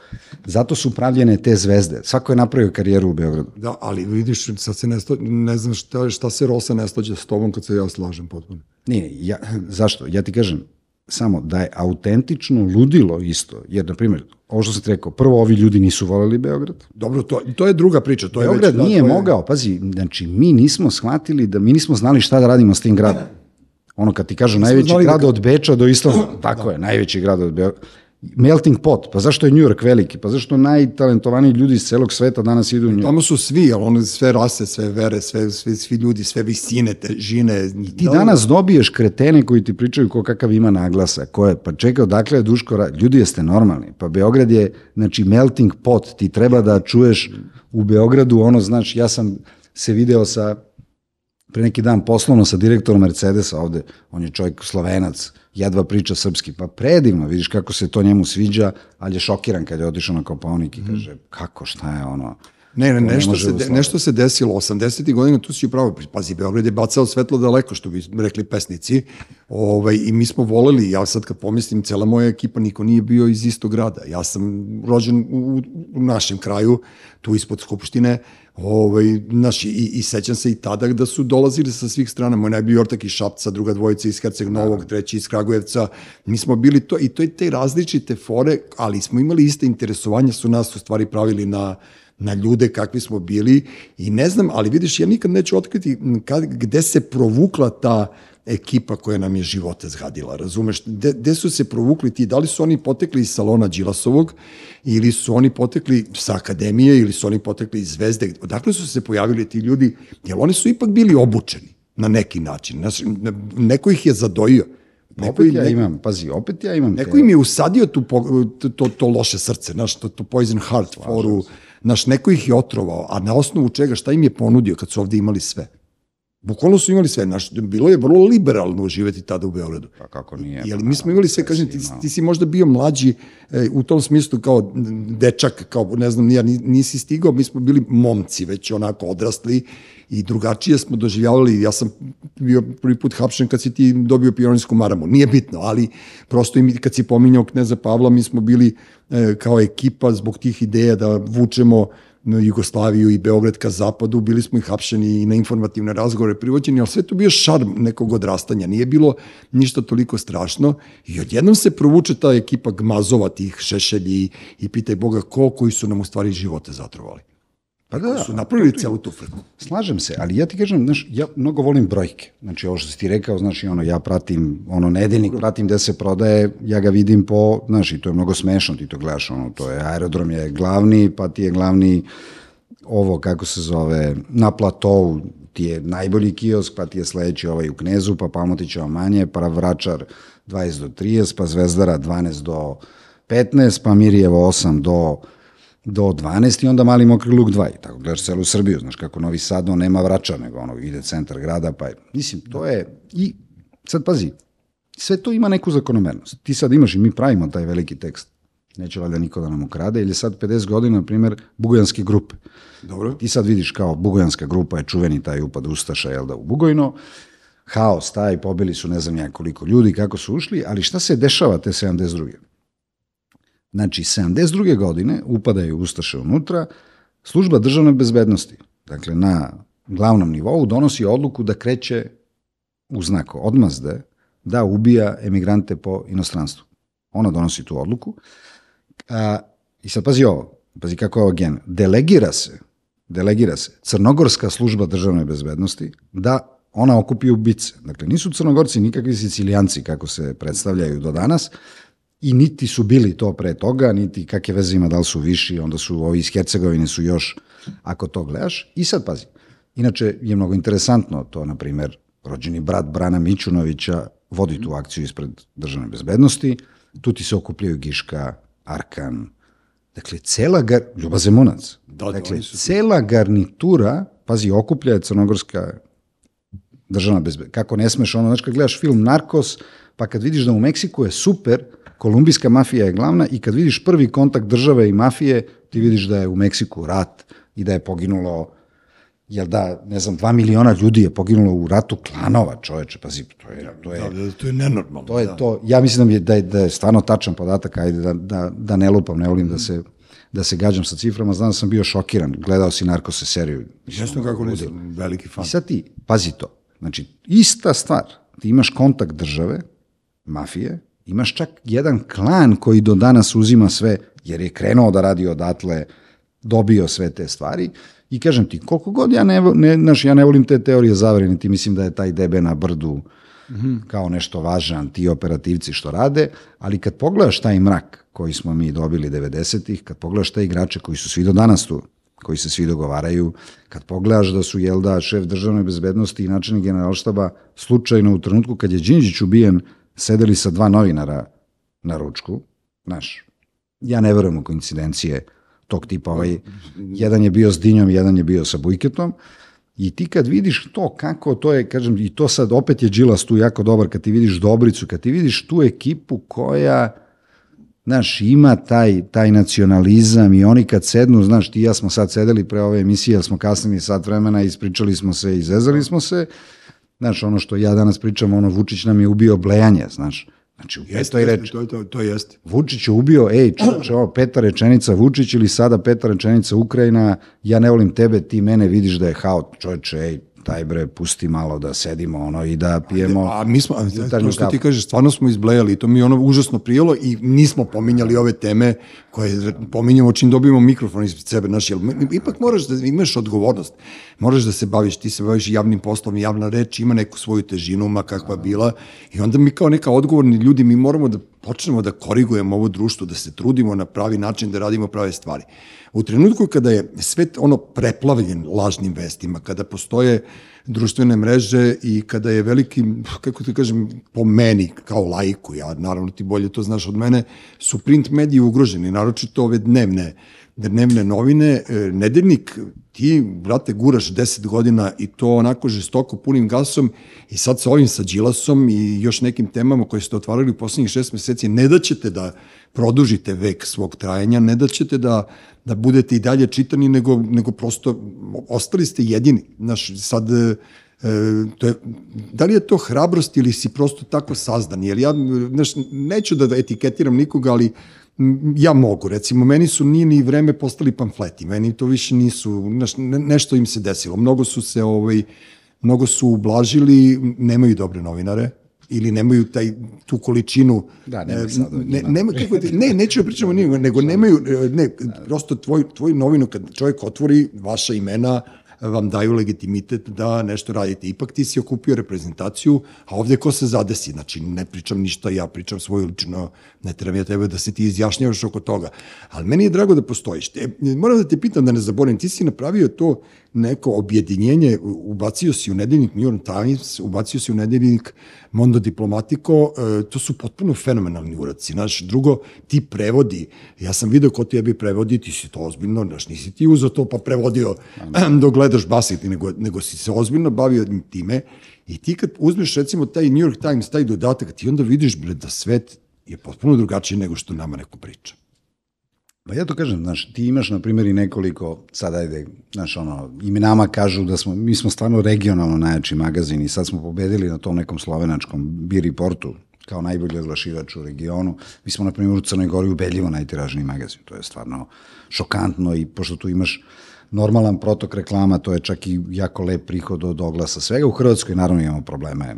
zato su pravljene te zvezde. Svako je napravio karijeru u Beogradu. Da, ali vidiš, sad se ne, sto, ne znam šta, šta se Rosa ne slađe s tobom kad se ja slažem potpuno. Nije, ja, zašto? Ja ti kažem, samo da je autentično ludilo isto, jer, na primjer, ovo što sam ti rekao, prvo ovi ljudi nisu voleli Beograd, Dobro, to, to je druga priča. To Beograd je već, da, nije to je, mogao, pazi, znači mi nismo shvatili da mi nismo znali šta da radimo s tim gradom. Ono kad ti kažu najveći da grad ka- od Beča do Islanda, tako je, najveći grad od Beograda. Melting pot, pa zašto je New York veliki? Pa zašto najtalentovaniji ljudi iz celog sveta danas idu u New York? Tamo su svi, ali one sve rase, sve vere, sve, sve, svi ljudi, sve visine, težine. Da, Ti danas dobiješ kretene koji ti pričaju ko kakav ima naglasa, ko je, pa čekaj, odakle je Duško, Ra- ljudi jeste normalni, pa Beograd je, znači, melting pot, ti treba da čuješ u Beogradu, ono, znaš, ja sam se video sa, pre neki dan poslovno sa direktorom Mercedesa ovde, on je čovjek slovenac, jedva priča srpski, pa predivno, vidiš kako se to njemu sviđa, ali je šokiran kad je otišao na Kopaonik i kaže, kako, šta je ono, Ne, ne, To ne nešto, može se, u de, nešto se desilo. 80. godina, tu si upravo, pazi, Beograd je bacao svetlo daleko, što bi rekli pesnici, ovaj, i mi smo voleli, ja sad kad pomislim, cela moja ekipa, niko nije bio iz istog grada. Ja sam rođen u, u našem kraju, tu ispod Skupštine, ovaj, naš, i, i sećam se i tada da su dolazili sa svih strana, moj najbolji ortak iz Šapca, druga dvojica iz Herceg Novog, treći iz Kragujevca, mi smo bili to, i to je te različite fore, ali smo imali iste interesovanja, su nas u stvari pravili na, na ljude kakvi smo bili i ne znam, ali vidiš, ja nikad neću otkriti kad, gde se provukla ta ekipa koja nam je živote zgadila, razumeš? Gde, su se provukli ti? Da li su oni potekli iz salona Đilasovog ili su oni potekli sa akademije ili su oni potekli iz zvezde? Odakle su se pojavili ti ljudi? Jer oni su ipak bili obučeni na neki način. Znaš, neko ih je zadojio. Neko, opet ja neko- imam, pazi, opet ja imam Neko im je usadio tu, to, to, to loše srce, znaš, to, to poison heart foru, znaš, neko ih je otrovao, a na osnovu čega, šta im je ponudio kad su ovde imali sve? Bukvalno su imali sve, znaš, bilo je vrlo liberalno živeti tada u Beogradu. Pa kako nije? Jel pa mi smo imali sve, sve kažem, ti, ti si možda bio mlađi e, u tom smislu kao dečak, kao ne znam, ja ni- nisi stigao, mi smo bili momci već onako odrasli i drugačije smo doživljavali, ja sam bio prvi put hapšen kad si ti dobio pionirsku maramu, nije bitno, ali prosto i kad si pominjao kneza Pavla, mi smo bili e, kao ekipa zbog tih ideja da vučemo Jugoslaviju i Beograd ka zapadu, bili smo i hapšeni i na informativne razgovore privođeni, ali sve to bio šarm nekog odrastanja, nije bilo ništa toliko strašno i odjednom se provuče ta ekipa gmazova tih šešelji i pitaj Boga ko koji su nam u stvari živote zatrovali. Pa da, Su napravili celu tu frku. Slažem se, ali ja ti kažem, znaš, ja mnogo volim brojke. Znači, ovo što si ti rekao, znaš, i ono, ja pratim, ono, nedeljnik pratim gde se prodaje, ja ga vidim po, znaš, i to je mnogo smešno, ti to gledaš, ono, to je, aerodrom je glavni, pa ti je glavni, ovo, kako se zove, na platovu ti je najbolji kiosk, pa ti je sledeći ovaj u Knezu, pa Pamotićeva manje, pa Vračar 20 do 30, pa Zvezdara 12 do 15, pa Mirjevo 8 do do 12 i onda mali mokri luk 2 i tako gledaš celu Srbiju, znaš kako Novi Sad on nema vrača, nego ono ide centar grada, pa je, mislim, to je, i sad pazi, sve to ima neku zakonomernost. Ti sad imaš i mi pravimo taj veliki tekst. neće valjda niko da nam ukrade, ili je sad 50 godina, na primjer, Bugojanske grupe. Dobro. Ti sad vidiš kao Bugojanska grupa je čuveni taj upad Ustaša, jel da, u Bugojno, haos taj, pobili su ne znam ja koliko ljudi, kako su ušli, ali šta se dešava te 72. Znači, 72. godine upadaju Ustaše unutra, služba državne bezbednosti, dakle na glavnom nivou, donosi odluku da kreće u znak odmazde da ubija emigrante po inostranstvu. Ona donosi tu odluku. A, I sad pazi ovo, pazi kako je ovo gen. Delegira se, delegira se Crnogorska služba državne bezbednosti da ona okupi ubice. Dakle, nisu Crnogorci nikakvi Sicilijanci, kako se predstavljaju do danas, i niti su bili to pre toga, niti kakve veze ima da li su viši, onda su ovi iz Hercegovine su još, ako to gledaš. I sad pazi, inače je mnogo interesantno to, na primer, rođeni brat Brana Mićunovića vodi tu akciju ispred državne bezbednosti, tu ti se okupljaju Giška, Arkan, dakle, cela, gar... Ljuba Zemunac, Da, da, dakle, su cela garnitura, pazi, okuplja je crnogorska državna bezbednost. Kako ne smeš ono, znači kad gledaš film Narkos, pa kad vidiš da u Meksiku je super, kolumbijska mafija je glavna i kad vidiš prvi kontakt države i mafije, ti vidiš da je u Meksiku rat i da je poginulo jel da, ne znam, dva miliona ljudi je poginulo u ratu klanova, čoveče, pazi, to je, to je, Da, da, to je nenormalno. to je da. to, ja mislim da je, da je, da je stvarno tačan podatak, ajde da, da, da ne lupam, ne volim da se, da se gađam sa ciframa, znam da sam bio šokiran, gledao si Narkose seriju. Jasno kako nisam veliki fan. I sad ti, pazi to, znači, ista stvar, ti imaš kontakt države, mafije, imaš čak jedan klan koji do danas uzima sve, jer je krenuo da radi odatle, dobio sve te stvari, i kažem ti, koliko god ja ne, ne, znaš, ja ne volim te teorije zavere, niti mislim da je taj debe na brdu kao nešto važan, ti operativci što rade, ali kad pogledaš taj mrak koji smo mi dobili 90-ih, kad pogledaš te igrače koji su svi do danas tu, koji se svi dogovaraju, kad pogledaš da su, jel da, šef državne bezbednosti i načelnik generalštaba slučajno u trenutku kad je Đinđić ubijen, sedeli sa dva novinara na ručku, znaš, ja ne verujem u koincidencije tog tipa, ovaj, jedan je bio s Dinjom, jedan je bio sa Bujketom, I ti kad vidiš to kako to je, kažem, i to sad opet je Đilas tu jako dobar, kad ti vidiš Dobricu, kad ti vidiš tu ekipu koja, znaš, ima taj, taj nacionalizam i oni kad sednu, znaš, ti i ja smo sad sedeli pre ove emisije, jer smo kasnili sat vremena, ispričali smo se, izezali smo se, znaš, ono što ja danas pričam, ono, Vučić nam je ubio blejanje, znaš, znači u petoj jeste, reči, to, to, to jeste. Vučić je ubio, ej, čoče, ovo peta rečenica Vučić ili sada peta rečenica Ukrajina, ja ne volim tebe, ti mene vidiš da je haot, čoče, ej, taj bre, pusti malo da sedimo ono i da pijemo A mi smo, a, to što ti kažeš, stvarno smo izblejali to mi je ono užasno prijelo i nismo pominjali ove teme koje pominjamo čim dobijemo mikrofon ispred sebe, znaš, jel, ipak moraš da imaš odgovornost, moraš da se baviš, ti se baviš javnim poslom, javna reč ima neku svoju težinu, ma kakva bila, i onda mi kao neka odgovorni ljudi, mi moramo da počnemo da korigujemo ovo društvo, da se trudimo na pravi način, da radimo prave stvari. U trenutku kada je svet ono preplavljen lažnim vestima, kada postoje društvene mreže i kada je veliki, kako ti kažem, po meni, kao lajku, ja naravno ti bolje to znaš od mene, su print mediji ugroženi, naročito ove dnevne, dnevne novine, e, nedeljnik, ti, brate, guraš 10 godina i to onako žestoko punim gasom i sad sa ovim sa Đilasom i još nekim temama koje ste otvarali u poslednjih šest meseci, ne da ćete da produžite vek svog trajanja, ne da ćete da, da budete i dalje čitani, nego, nego prosto ostali ste jedini. Znaš, sad, e, to je, da li je to hrabrost ili si prosto tako sazdan? Jer ja, znaš, neću da etiketiram nikoga, ali ja mogu, recimo, meni su nije ni vreme postali pamfleti, meni to više nisu, znaš, ne, nešto im se desilo, mnogo su se, ovaj, mnogo su ublažili, nemaju dobre novinare, ili nemaju taj tu količinu Da, nema e, sad ne, nema kako ne neću da pričamo o njima nego nemaju e, ne prosto tvoj tvoj novinu kad čovjek otvori vaša imena vam daju legitimitet da nešto radite. Ipak ti si okupio reprezentaciju, a ovde ko se zadesi, znači ne pričam ništa, ja pričam svoju lično, ne trebam ja tebe da se ti izjašnjavaš oko toga. Ali meni je drago da postojiš. Te, moram da te pitam da ne zaboravim, ti si napravio to neko objedinjenje, ubacio si u nedeljnik New York Times, ubacio si u nedeljnik Mondo Diplomatico, e, to su potpuno fenomenalni uraci. Znaš, drugo, ti prevodi, ja sam video ko tebi prevodi, ti si to ozbiljno, znaš, nisi ti uzeo to pa prevodio dok gledaš basiti, nego, nego si se ozbiljno bavio time i ti kad uzmeš recimo taj New York Times, taj dodatak, ti onda vidiš bre, da svet je potpuno drugačiji nego što nama neko priča. Pa ja to kažem, znaš, ti imaš, na primjer, i nekoliko, sad ajde, znaš, ono, imenama kažu da smo, mi smo stvarno regionalno najjači magazin i sad smo pobedili na tom nekom slovenačkom Beer Reportu, kao najbolji oglašivač u regionu. Mi smo, na primjer, u Crnoj Gori ubedljivo najtiražniji magazin. To je stvarno šokantno i pošto tu imaš normalan protok reklama, to je čak i jako lep prihod od oglasa svega. U Hrvatskoj naravno imamo probleme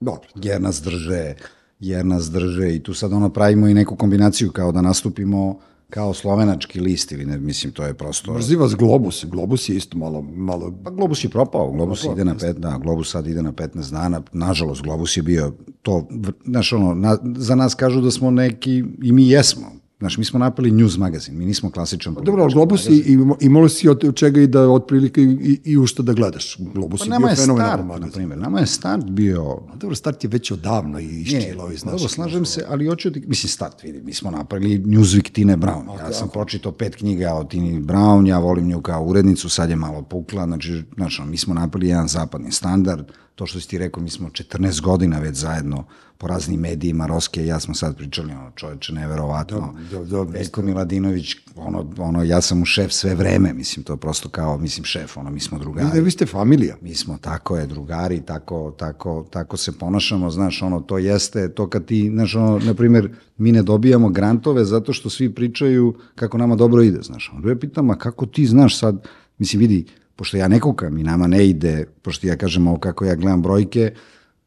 Dobro. jer nas drže, jer nas drže i tu sad ono pravimo i neku kombinaciju kao da nastupimo kao slovenački list ili ne, mislim, to je prosto... Mrzi vas Globus. Globus je isto malo, malo Pa Globus je propao, Globus ide na pet, da, Globus sad ide na 15 dana, nažalost, Globus je bio to, znaš, ono, na, za nas kažu da smo neki, i mi jesmo, znaš, mi smo napali news magazin, mi nismo klasičan Dobro, ali Globus i, i, imalo si od čega i da otprilike i, i u što da gledaš. Globus Pa je nama bio je fenomenalan start, na magazin. primjer, nama je start bio A Dobro, start je već odavno i iščilao iz Dobro, naših. slažem se, ali hoću ti, mislim, start, vidi, mi smo napravili Newsweek Tine Brown. Ja sam pročitao pet knjiga o Tini Brown, ja volim nju kao urednicu, sad je malo pukla, znači, znači mi smo napravili jedan zapadni standard, to što si ti rekao, mi smo 14 godina već zajedno po raznim medijima, Roske i ja smo sad pričali, ono, čoveče, neverovatno. da, da, Veljko Miladinović, ono, ono, ja sam mu šef sve vreme, mislim, to je prosto kao, mislim, šef, ono, mi smo drugari Ne, vi ste familija. mi smo tako je drugari, tako, tako, tako se ponašamo, znaš, ono, to jeste, to kad ti, znaš, ono, na primjer, mi ne dobijamo grantove zato što svi pričaju kako nama dobro ide, znaš, ono, ja pitam, a kako ti znaš sad, mislim, vidi, pošto ja ne kukam i nama ne ide, pošto ja kažem ovo kako ja gledam brojke,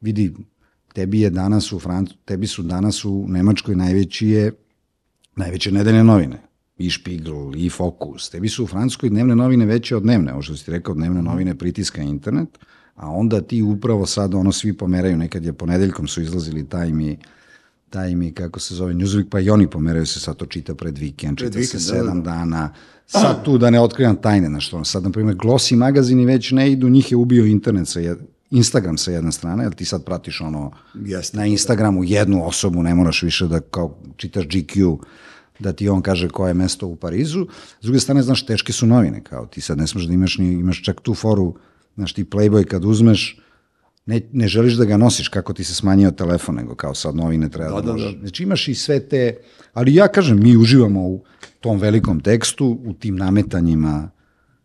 vidi, tebi je danas u Francu, tebi su danas u Nemačkoj najveći je, najveće nedeljne novine i Špigl, i Fokus. Tebi su u Francuskoj dnevne novine veće od dnevne, ovo što si ti rekao, dnevne novine pritiska internet, a onda ti upravo sad ono svi pomeraju, nekad je ponedeljkom su izlazili taj mi taj mi, kako se zove, Newsweek, pa i oni pomeraju se, sad to čita pred vikend, čita vikend, se da, da, sedam dana, sad tu da ne otkrivam tajne, na što, sad, na primjer, Glossy magazini već ne idu, njih je ubio internet sa jed, Instagram sa jedne strane, jer ti sad pratiš ono, Jeste. na Instagramu jednu osobu, ne moraš više da kao čitaš GQ, da ti on kaže koje je mesto u Parizu. S druge strane, znaš, teške su novine, kao ti sad ne smeš da imaš ni, imaš čak tu foru, znaš, ti Playboy kad uzmeš, ne, ne želiš da ga nosiš kako ti se smanjio telefon, nego kao sad novine treba da, da, možeš. Znači imaš i sve te, ali ja kažem, mi uživamo u tom velikom tekstu, u tim nametanjima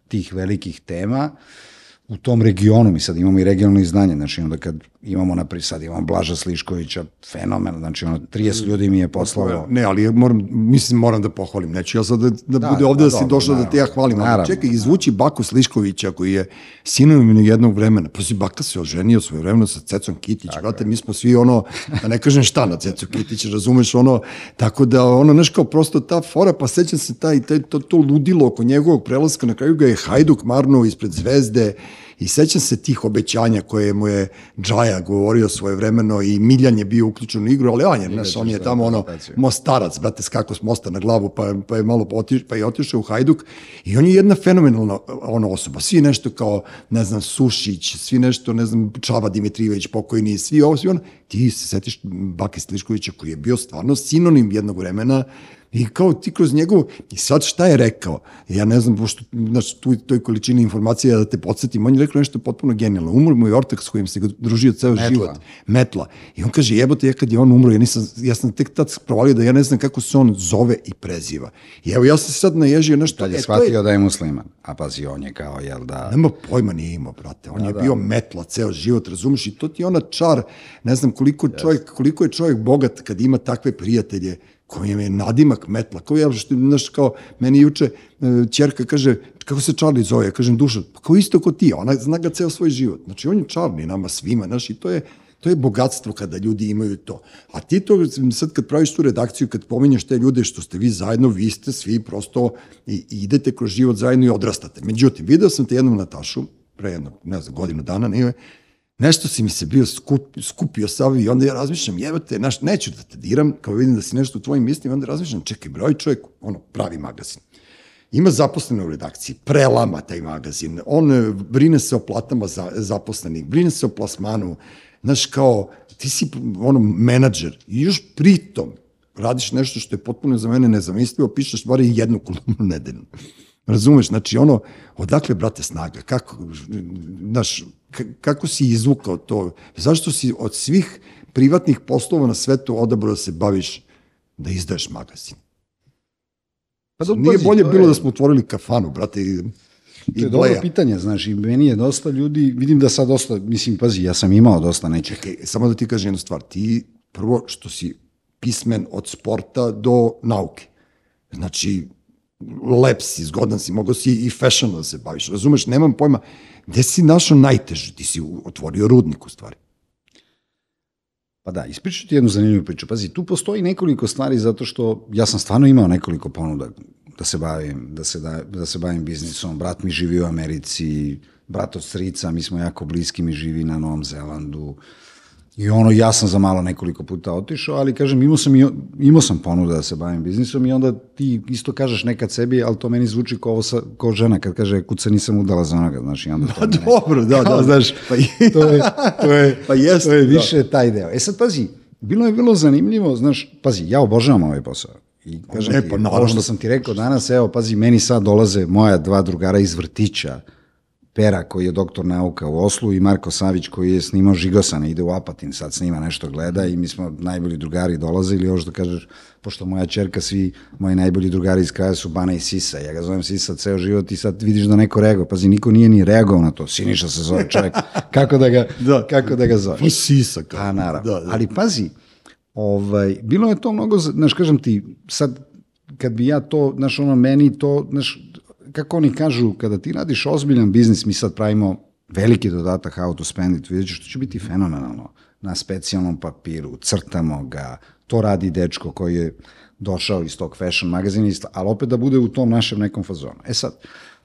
tih velikih tema, u tom regionu, mi sad imamo i regionalno izdanje, znači onda kad imamo, naprijed, sad imamo Blaža Sliškovića, fenomen, znači ono, 30 ljudi mi je poslalo. Ne, ali ja moram, mislim, moram da pohvalim. Neću ja sad da, da, Da, bude ovde pa da si došao da te ja naravno. hvalim. Ali Naravno. čekaj, izvući Baku Sliškovića koji je sinonim jednog vremena. Pa si Baka se oženio svoje vremena sa Cecom Kitić. Brate, mi smo svi ono, da ne kažem šta na Cecu Kitić, razumeš ono, tako da ono, znaš kao prosto ta fora, pa sećam se taj, taj, to, to ludilo oko njegovog prelaska, na kraju ga je Hajduk marnuo ispred zvezde I sećam se tih obećanja koje mu je Džaja govorio svoje vremeno i Miljan je bio uključen u igru, ali on je, znaš, on je tamo ono, mostarac, brate, skako s mosta na glavu, pa, pa je malo otiš, pa je otišao u Hajduk i on je jedna fenomenalna ona osoba. Svi nešto kao, ne znam, Sušić, svi nešto, ne znam, Čava Dimitrijević pokojni, svi ovo, svi ono. Ti se setiš Bake Sliškovića koji je bio stvarno sinonim jednog vremena I kao ti kroz njegovu, i sad šta je rekao? Ja ne znam, pošto, znači, tu toj količini informacija da te podsjetim, on je rekao nešto potpuno genijalno. Umro mu je ortak s kojim se ga družio ceo Metla. život. Metla. I on kaže, jebote, ja kad je on umro, ja, nisam, ja sam tek tad provalio da ja ne znam kako se on zove i preziva. I evo, ja sam se sad naježio nešto. Tad je e, shvatio da je musliman, a pazi, on je kao, jel da... Nema pojma nije imao, brate. On je bio metla ceo život, razumeš? I to ti je ona čar, ne znam koliko, čovjek, koliko je čovjek bogat kad ima takve prijatelje kojem je nadimak metla. Kao ja, što, znaš, kao, meni juče e, ćerka kaže, kako se Charlie zove? Ja kažem, Dušan, pa kao isto kao ti, ona zna ga ceo svoj život. Znači, on je Charlie nama svima, znaš, i to je, to je bogatstvo kada ljudi imaju to. A ti to, sad kad praviš tu redakciju, kad pominješ te ljude što ste vi zajedno, vi ste svi prosto i, i idete kroz život zajedno i odrastate. Međutim, video sam te jednom Natašu, pre jedno, ne znam, godinu dana, nije, nešto si mi se bio skup, skupio sav i onda ja razmišljam, jebate, naš, neću da te diram, kao vidim da si nešto u tvojim mislima, onda razmišljam, čekaj, broj čovjek, ono, pravi magazin. Ima zaposlene u redakciji, prelama taj magazin, on e, brine se o platama za, zaposlenih, brine se o plasmanu, znaš, kao, ti si ono, menadžer i još pritom radiš nešto što je potpuno za mene nezamislivo, pišeš bar jednu kolumnu nedeljnu. Razumeš, znači ono, odakle, brate, snaga, kako, znaš, kako si izvukao to, zašto si od svih privatnih poslova na svetu odabrao da se baviš, da izdaješ magazin? Pa da, Nije pazi, bolje to bilo je- da smo otvorili kafanu, brate, i, To i je dobro pitanje, znaš, i meni je dosta ljudi, vidim da sad dosta, mislim, pazi, ja sam imao dosta nekih. Čekaj, samo da ti kažem jednu stvar. Ti prvo što si pismen od sporta do nauke. Znači, lep si, zgodan si, mogo si i fashion da se baviš. Razumeš, nemam pojma. Gde si našao najteže? Ti si otvorio rudnik u stvari. Pa da, ispričat ti jednu zanimljivu priču. Pazi, tu postoji nekoliko stvari zato što ja sam stvarno imao nekoliko ponuda da se bavim, da se, da, da se bavim biznisom. Brat mi živi u Americi, brat od strica, mi smo jako bliski, mi živi na Novom Zelandu. I ono, ja sam za malo nekoliko puta otišao, ali kažem, imao sam, i, imao sam ponuda da se bavim biznisom i onda ti isto kažeš nekad sebi, ali to meni zvuči kao, ovo sa, kao žena kad kaže kuca nisam udala za onoga, znaš, i onda to mene- dobro, da, kao, da. znaš, Pa to je, to je, Pa jeste, to je da. više taj deo. E sad, pazi, bilo je vrlo zanimljivo, znaš, pazi, ja obožavam ovaj posao. I kažem ti, pa naravno. ovo što sam ti rekao danas, evo, pazi, meni sad dolaze moja dva drugara iz vrtića, Pera koji je doktor nauka u Oslu i Marko Savić koji je snimao Žigosana, ide u Apatin, sad snima nešto, gleda i mi smo najbolji drugari dolazili, još da kažeš, pošto moja čerka, svi moji najbolji drugari iz kraja su Bana i Sisa, ja ga zovem Sisa ceo život i sad vidiš da neko reaguje, pazi, niko nije ni reagovao na to, Siniša se zove čovjek, kako da ga, Da. kako da ga zoveš? Pa sisa. kao. Pa naravno. Da, da. Ali pazi, ovaj, bilo je to mnogo, znaš, kažem ti, sad kad bi ja to, znaš, ono, meni to, znaš, kako oni kažu, kada ti radiš ozbiljan biznis, mi sad pravimo veliki dodatak how to spend it, vidjet ćeš, to će biti fenomenalno. Na specijalnom papiru, crtamo ga, to radi dečko koji je došao iz tog fashion magazina, isto, ali opet da bude u tom našem nekom fazonu. E sad,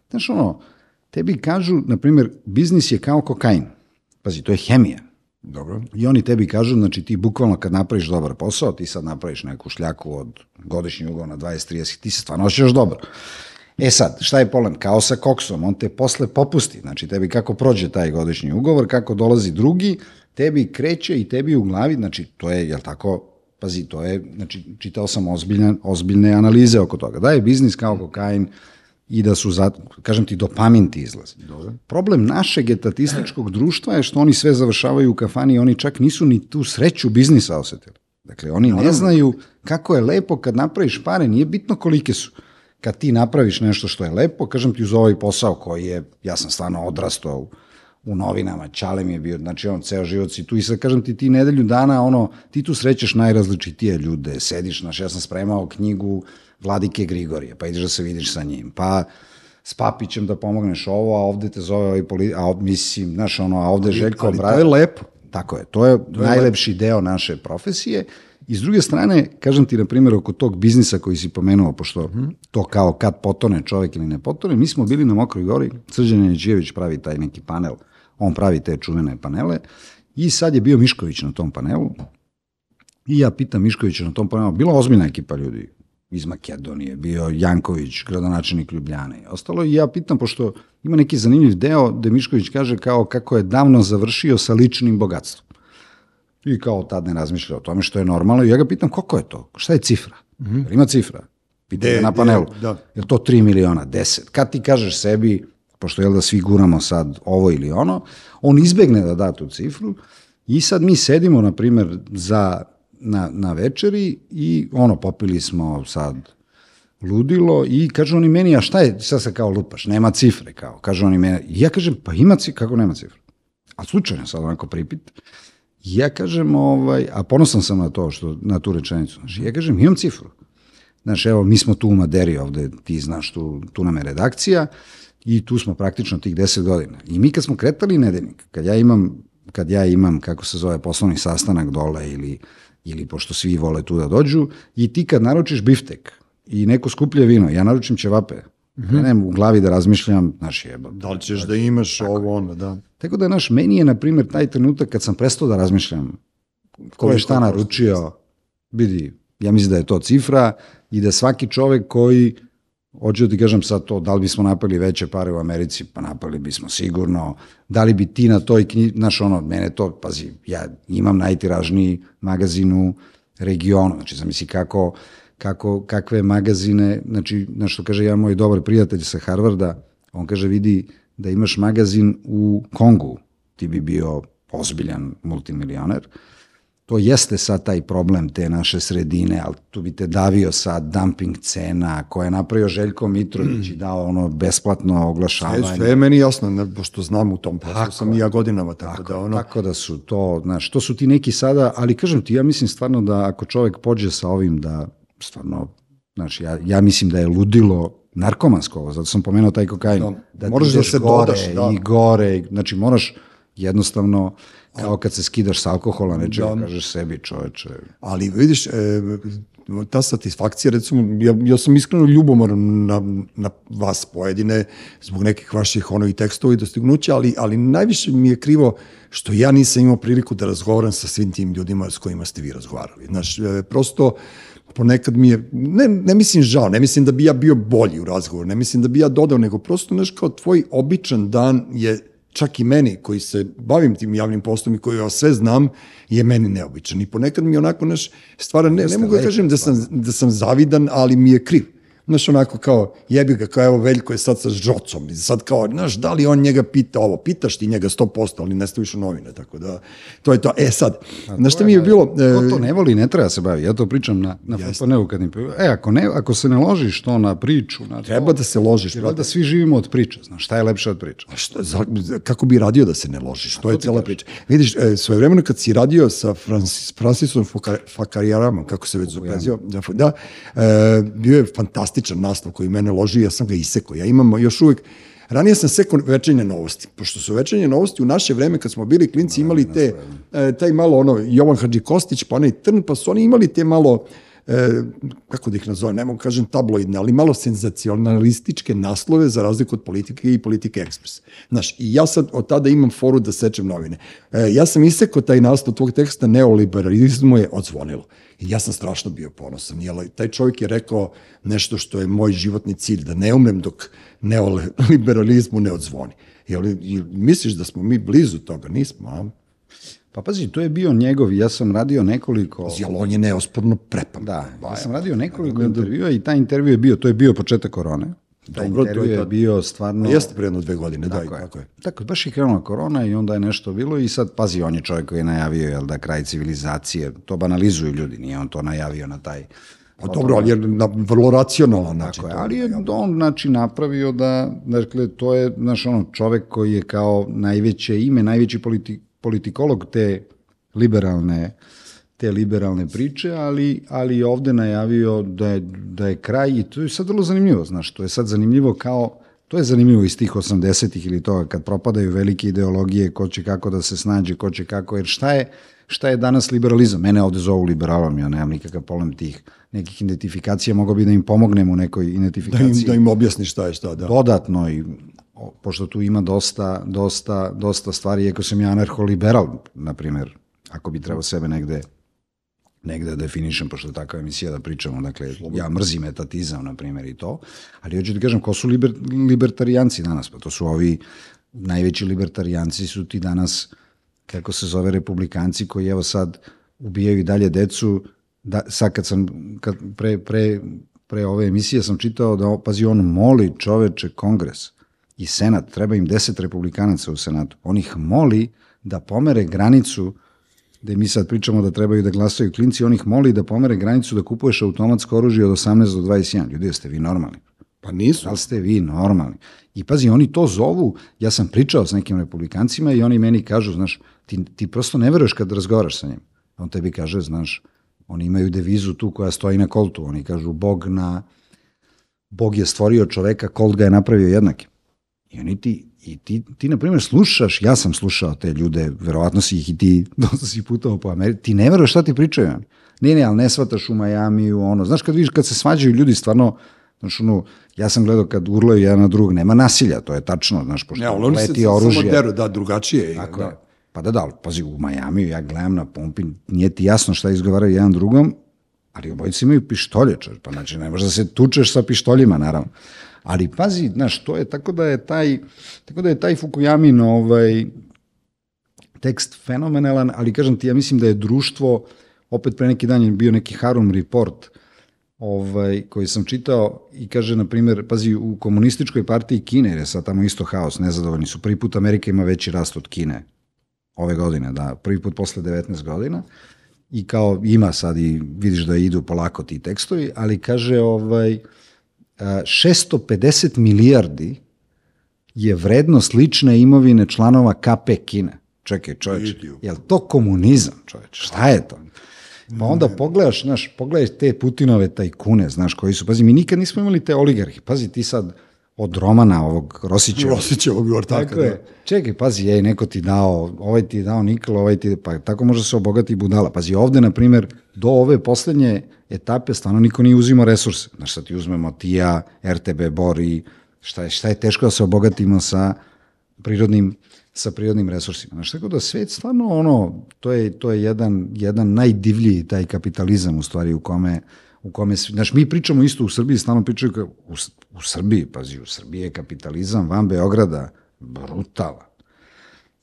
znaš ono, tebi kažu, na primjer, biznis je kao kokain. Pazi, to je hemija. Dobro. I oni tebi kažu, znači ti bukvalno kad napraviš dobar posao, ti sad napraviš neku šljaku od godišnji ugovor na 20-30, ti se stvarno osjećaš dobro. E sad, šta je problem? Kao sa koksom, on te posle popusti, znači tebi kako prođe taj godišnji ugovor, kako dolazi drugi, tebi kreće i tebi u glavi, znači to je, jel tako, pazi, to je, znači čitao sam ozbiljne, ozbiljne analize oko toga. Da je biznis kao kokain i da su, za, kažem ti, dopamin ti izlazi. Problem našeg etatističkog društva je što oni sve završavaju u kafani i oni čak nisu ni tu sreću biznisa osetili. Dakle, oni ne znaju kako je lepo kad napraviš pare, nije bitno kolike su. Kad ti napraviš nešto što je lepo, kažem ti uz ovaj posao koji je, ja sam stvarno odrastao u, u novinama, Čale mi je bio, znači on ceo život si tu i sad kažem ti, ti nedelju dana, ono, ti tu srećeš najrazličitije ljude, sediš, znaš, ja sam spremao knjigu Vladike Grigorije, pa ideš da se vidiš sa njim, pa s Papićem da pomogneš ovo, a ovde te zove ovaj poli... a mislim, znaš, ono, a ovde je Željko ali to Obradović. je lepo. Tako je, to je najlepši deo naše profesije. I s druge strane, kažem ti, na primjer, oko tog biznisa koji si pomenuo, pošto to kao kad potone čovek ili ne potone, mi smo bili na Mokroj gori, Srđan Neđijević pravi taj neki panel, on pravi te čuvene panele, i sad je bio Mišković na tom panelu, i ja pitam Miškovića na tom panelu, bila ozbiljna ekipa ljudi iz Makedonije, bio Janković, gradonačelnik Ljubljane i ostalo, i ja pitam, pošto ima neki zanimljiv deo gde Mišković kaže kao kako je davno završio sa ličnim bogatstvom. I kao tad ne razmišlja o tome što je normalno. I ja ga pitam koliko je to? Šta je cifra? Mm -hmm. Ima cifra? Pitam ga na gde- panelu. da. Je to 3 miliona, 10? Kad ti kažeš sebi, pošto je da svi guramo sad ovo ili ono, on izbegne da da tu cifru i sad mi sedimo, na primer, za, na, na večeri i ono, popili smo sad ludilo i kažu oni meni, a šta je, sad se kao lupaš, nema cifre, kao, kažu oni meni, ja kažem, pa ima cifre, kako nema cifre? A slučajno sad onako pripit, ja kažem, ovaj, a ponosan sam na to, što, na tu rečenicu, znači, ja kažem, imam cifru. Znaš, evo, mi smo tu u Maderi ovde, ti znaš, tu, tu nam je redakcija i tu smo praktično tih 10 godina. I mi kad smo kretali nedeljnik, kad ja imam, kad ja imam, kako se zove, poslovni sastanak dole ili, ili pošto svi vole tu da dođu, i ti kad naručiš biftek i neko skuplje vino, ja naručim ćevape, krenem u glavi da razmišljam, znaš, jeba, Da li ćeš da imaš ovo, ono, da. Tako da, naš, meni je, na primjer, taj trenutak kad sam prestao da razmišljam ko je šta naručio, vidi, ja mislim da je to cifra i da svaki čovek koji, hoću da ti kažem sad to, da li bismo napali veće pare u Americi, pa napali bismo sigurno, da li bi ti na toj knjiži, znaš ono, mene to, pazi, ja imam najtiražniji magazin u regionu, znači zamisli kako, kako, kakve magazine, znači, na što kaže ja moj dobar prijatelj sa Harvarda, on kaže vidi da imaš magazin u Kongu, ti bi bio ozbiljan multimilioner, to jeste sad taj problem te naše sredine, ali tu bi te davio sad dumping cena koje je napravio Željko Mitrović i dao ono besplatno oglašavanje. Sve, sve je meni jasno, ne, pošto znam u tom poslu sam i ja godinama, tako, Tako, da ono... tako da su to, znaš, to su ti neki sada, ali kažem ti, ja mislim stvarno da ako čovek pođe sa ovim da stvarno, znaš, ja, ja mislim da je ludilo narkomansko ovo, zato sam pomenuo taj kokain. Da, moraš da ideš se gore dodaš, da. I gore, znači moraš jednostavno, kao kad se skidaš sa alkohola, nečega, Da. kažeš sebi čoveče, Ali vidiš, e, ta satisfakcija, recimo, ja, ja sam iskreno ljubomoran na, na vas pojedine zbog nekih vaših ono i tekstova i dostignuća, ali, ali najviše mi je krivo što ja nisam imao priliku da razgovaram sa svim tim ljudima s kojima ste vi razgovarali. Znaš, e, prosto ponekad mi je, ne, ne mislim žao, ne mislim da bi ja bio bolji u razgovoru, ne mislim da bi ja dodao, nego prosto, znaš, kao tvoj običan dan je čak i meni koji se bavim tim javnim poslom i koji ja sve znam, je meni neobičan. I ponekad mi onako, znaš, stvara, ne, ne mogu da kažem da sam, da sam zavidan, ali mi je kriv. Znaš, onako kao, jebi ga, kao evo Veljko je sad sa žocom. I sad kao, znaš, da li on njega pita ovo? Pitaš ti njega 100%, ali ne staviš u novine, tako da, to je to. E sad, znaš šta mi je bilo... Ko e, to ne voli, ne treba se bavi. Ja to pričam na, na FPN-u kad im E, ako, ne, ako se ne ložiš to na priču, na to, Treba da se ložiš. jer valjda svi živimo od priče, znaš, šta je lepše od priče? Šta, za, kako bi radio da se ne ložiš? To je cela priča. Vidiš, e, svoje vremeno kad si radio sa Francis, Francisom Fakarijaramom, kako se već da, da e, bio je fantastičan naslov koji mene loži, ja sam ga isekao. Ja imam još uvek, Ranije sam sekao večernje novosti, pošto su večernje novosti u naše vreme, kad smo bili klinci, imali te, e, taj malo ono, Jovan Hadži Kostić, pa onaj Trn, pa su oni imali te malo, e, kako da ih nazovem, ne mogu kažem tabloidne, ali malo senzacionalističke naslove za razliku od politike i politike ekspres. Znaš, i ja sad od tada imam foru da sečem novine. E, ja sam isekao taj naslov tvog teksta, neoliberalizmu je odzvonilo. I ja sam strašno bio ponosan, jer taj čovjek je rekao nešto što je moj životni cilj, da ne umrem dok neoliberalizmu ne odzvoni. Jel, jel misliš da smo mi blizu toga? Nismo, a? Pa pazi, to je bio njegov, ja sam radio nekoliko... Jel on je neosporno prepan. Da, ja sam radio nekoliko intervjua i taj intervju je bio, to je bio početak korone. Taj Dobro, to je bio stvarno... A jeste pre jedno dve godine, da, Tako je. tako je. Tako, baš je krenula korona i onda je nešto bilo i sad, pazi, on je čovjek koji je najavio, jel da, kraj civilizacije, to banalizuju ljudi, nije on to najavio na taj... Pa dobro, ali je na vrlo racionalan način. Tako je, ali je on znači napravio da, dakle, to je, znaš, ono, čovek koji je kao najveće ime, najveći politi, politikolog te liberalne te liberalne priče, ali, ali je ovde najavio da je, da je kraj i to je sad vrlo zanimljivo, znaš, to je sad zanimljivo kao, to je zanimljivo iz tih 80-ih ili toga, kad propadaju velike ideologije, ko će kako da se snađe, ko će kako, jer šta je, šta je danas liberalizam? Mene ovde zovu liberalom, ja nemam nikakav problem tih nekih identifikacija, mogao bi da im pomognem u nekoj Da im, identifikaciji da im objasni šta je šta, da. dodatno i pošto tu ima dosta, dosta, dosta stvari, iako sam ja anarcho-liberal, na primjer, ako bi trebao sebe negde negde da definišem, pošto je takva emisija da pričamo, dakle, ja mrzim etatizam, na primjer, i to, ali hoću ti kažem, ko su liber, libertarijanci danas? Pa to su ovi, najveći libertarijanci su ti danas, kako se zove, republikanci, koji evo sad ubijaju i dalje decu, da, sad kad sam, kad pre, pre, pre ove emisije sam čitao da, pazi, on moli čoveče kongres i senat, treba im deset republikanaca u senatu, on ih moli da pomere granicu da mi sad pričamo da trebaju da glasaju klinci, on ih moli da pomere granicu da kupuješ automatsko oružje od 18 do 21. Ljudi, jeste vi normalni? Pa nisu. Da li ste vi normalni? I pazi, oni to zovu, ja sam pričao s nekim republikancima i oni meni kažu, znaš, ti, ti prosto ne veruješ kad razgovaraš sa njim. On tebi kaže, znaš, oni imaju devizu tu koja stoji na koltu, oni kažu, Bog na, Bog je stvorio čoveka, kolt ga je napravio jednakim. I oni ti, i ti, ti na primjer, slušaš, ja sam slušao te ljude, verovatno si ih i ti dosta si putovao po Americi, ti ne veruješ šta ti pričaju. Ne, ne, ali ne shvataš u Majamiju, ono, znaš kad vidiš, kad se svađaju ljudi, stvarno, znaš, ono, ja sam gledao kad urlaju jedan na drugog, nema nasilja, to je tačno, znaš, pošto Ne, ali oni se leti samo oružje. deru, da, drugačije. je, Tako da. je. Pa da, da, ali pazi, u Majamiju ja gledam na pumpi, nije ti jasno šta izgovaraju jedan drugom, ali obojice imaju pištolje, čovječ, pa znači ne možeš da se tučeš sa pištoljima, naravno. Ali pazi, znaš, to je tako da je taj, tako da je taj Fukuyamin ovaj, tekst fenomenalan, ali kažem ti, ja mislim da je društvo, opet pre neki dan je bio neki Harum report, ovaj, koji sam čitao i kaže, na primjer, pazi, u komunističkoj partiji Kine, jer je sad tamo isto haos, nezadovoljni su, prvi put Amerika ima veći rast od Kine ove godine, da, prvi put posle 19 godina, i kao ima sad i vidiš da idu polako ti tekstovi, ali kaže ovaj, a, 650 milijardi je vrednost lične imovine članova KP Kine. Čekaj, čoveče, je li to komunizam, čoveče? Šta je to? Pa onda pogledaš, znaš, pogledaj te Putinove tajkune, znaš, koji su, pazi, mi nikad nismo imali te oligarhi, pazi, ti sad od Romana, ovog Rosića. Rosićevog ortaka, Tako je. Čekaj, pazi, ej, neko ti dao, ovaj ti dao nikl, ovaj ti, pa tako može se obogati budala. Pazi, ovde, na primjer, do ove poslednje etape stvarno niko nije uzimao resurse. Znaš, sad ti uzmemo TIA, RTB Bor i šta je, šta je teško da se obogatimo sa prirodnim sa prirodnim resursima. Znaš, tako da svet stvarno ono, to je, to je jedan, jedan najdivljiji taj kapitalizam u stvari u kome, u kome, znaš, mi pričamo isto u Srbiji, stalno pričaju u, u Srbiji, pazi, u Srbiji je kapitalizam van Beograda brutalan.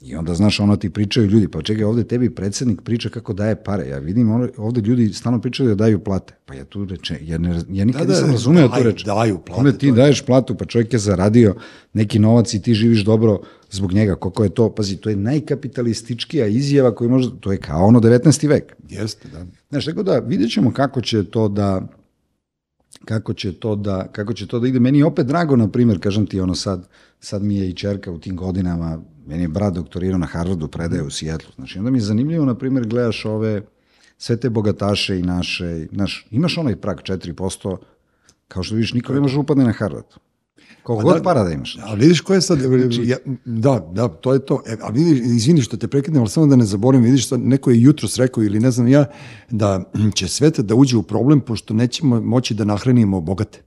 I onda, znaš, ono ti pričaju ljudi, pa čekaj, ovde tebi predsednik priča kako daje pare. Ja vidim, ovde ljudi stalno pričaju da daju plate. Pa ja tu reče, ja, ne, ja nikad Da, da, nisam razumeo tu daju- reč. daju plate, Onda ti daješ platu, pa čovjek je zaradio neki novac i ti živiš dobro zbog njega. Koliko je to, pazi, to je najkapitalističkija izjava koju može, to je kao ono 19. vek. Jeste, da. Znaš, tako da vidjet ćemo kako će to da kako će to da kako će to da ide meni je opet drago na primjer kažem ti ono sad sad mi je i ćerka u tim godinama meni je brat doktorirao na Harvardu predaje u Sijetlu znači onda mi je zanimljivo na primjer gledaš ove sve te bogataše i naše znaš imaš onaj prag 4% kao što vidiš niko ne može upadne na Harvard koliko Pa god da, para da imaš Ali vidiš ko je sad, ja, da, da, to je to. E, a vidiš, izvini što te prekidnem, ali samo da ne zaboravim, vidiš sad, neko je jutros rekao ili ne znam ja, da će svet da uđe u problem pošto nećemo moći da nahranimo bogate.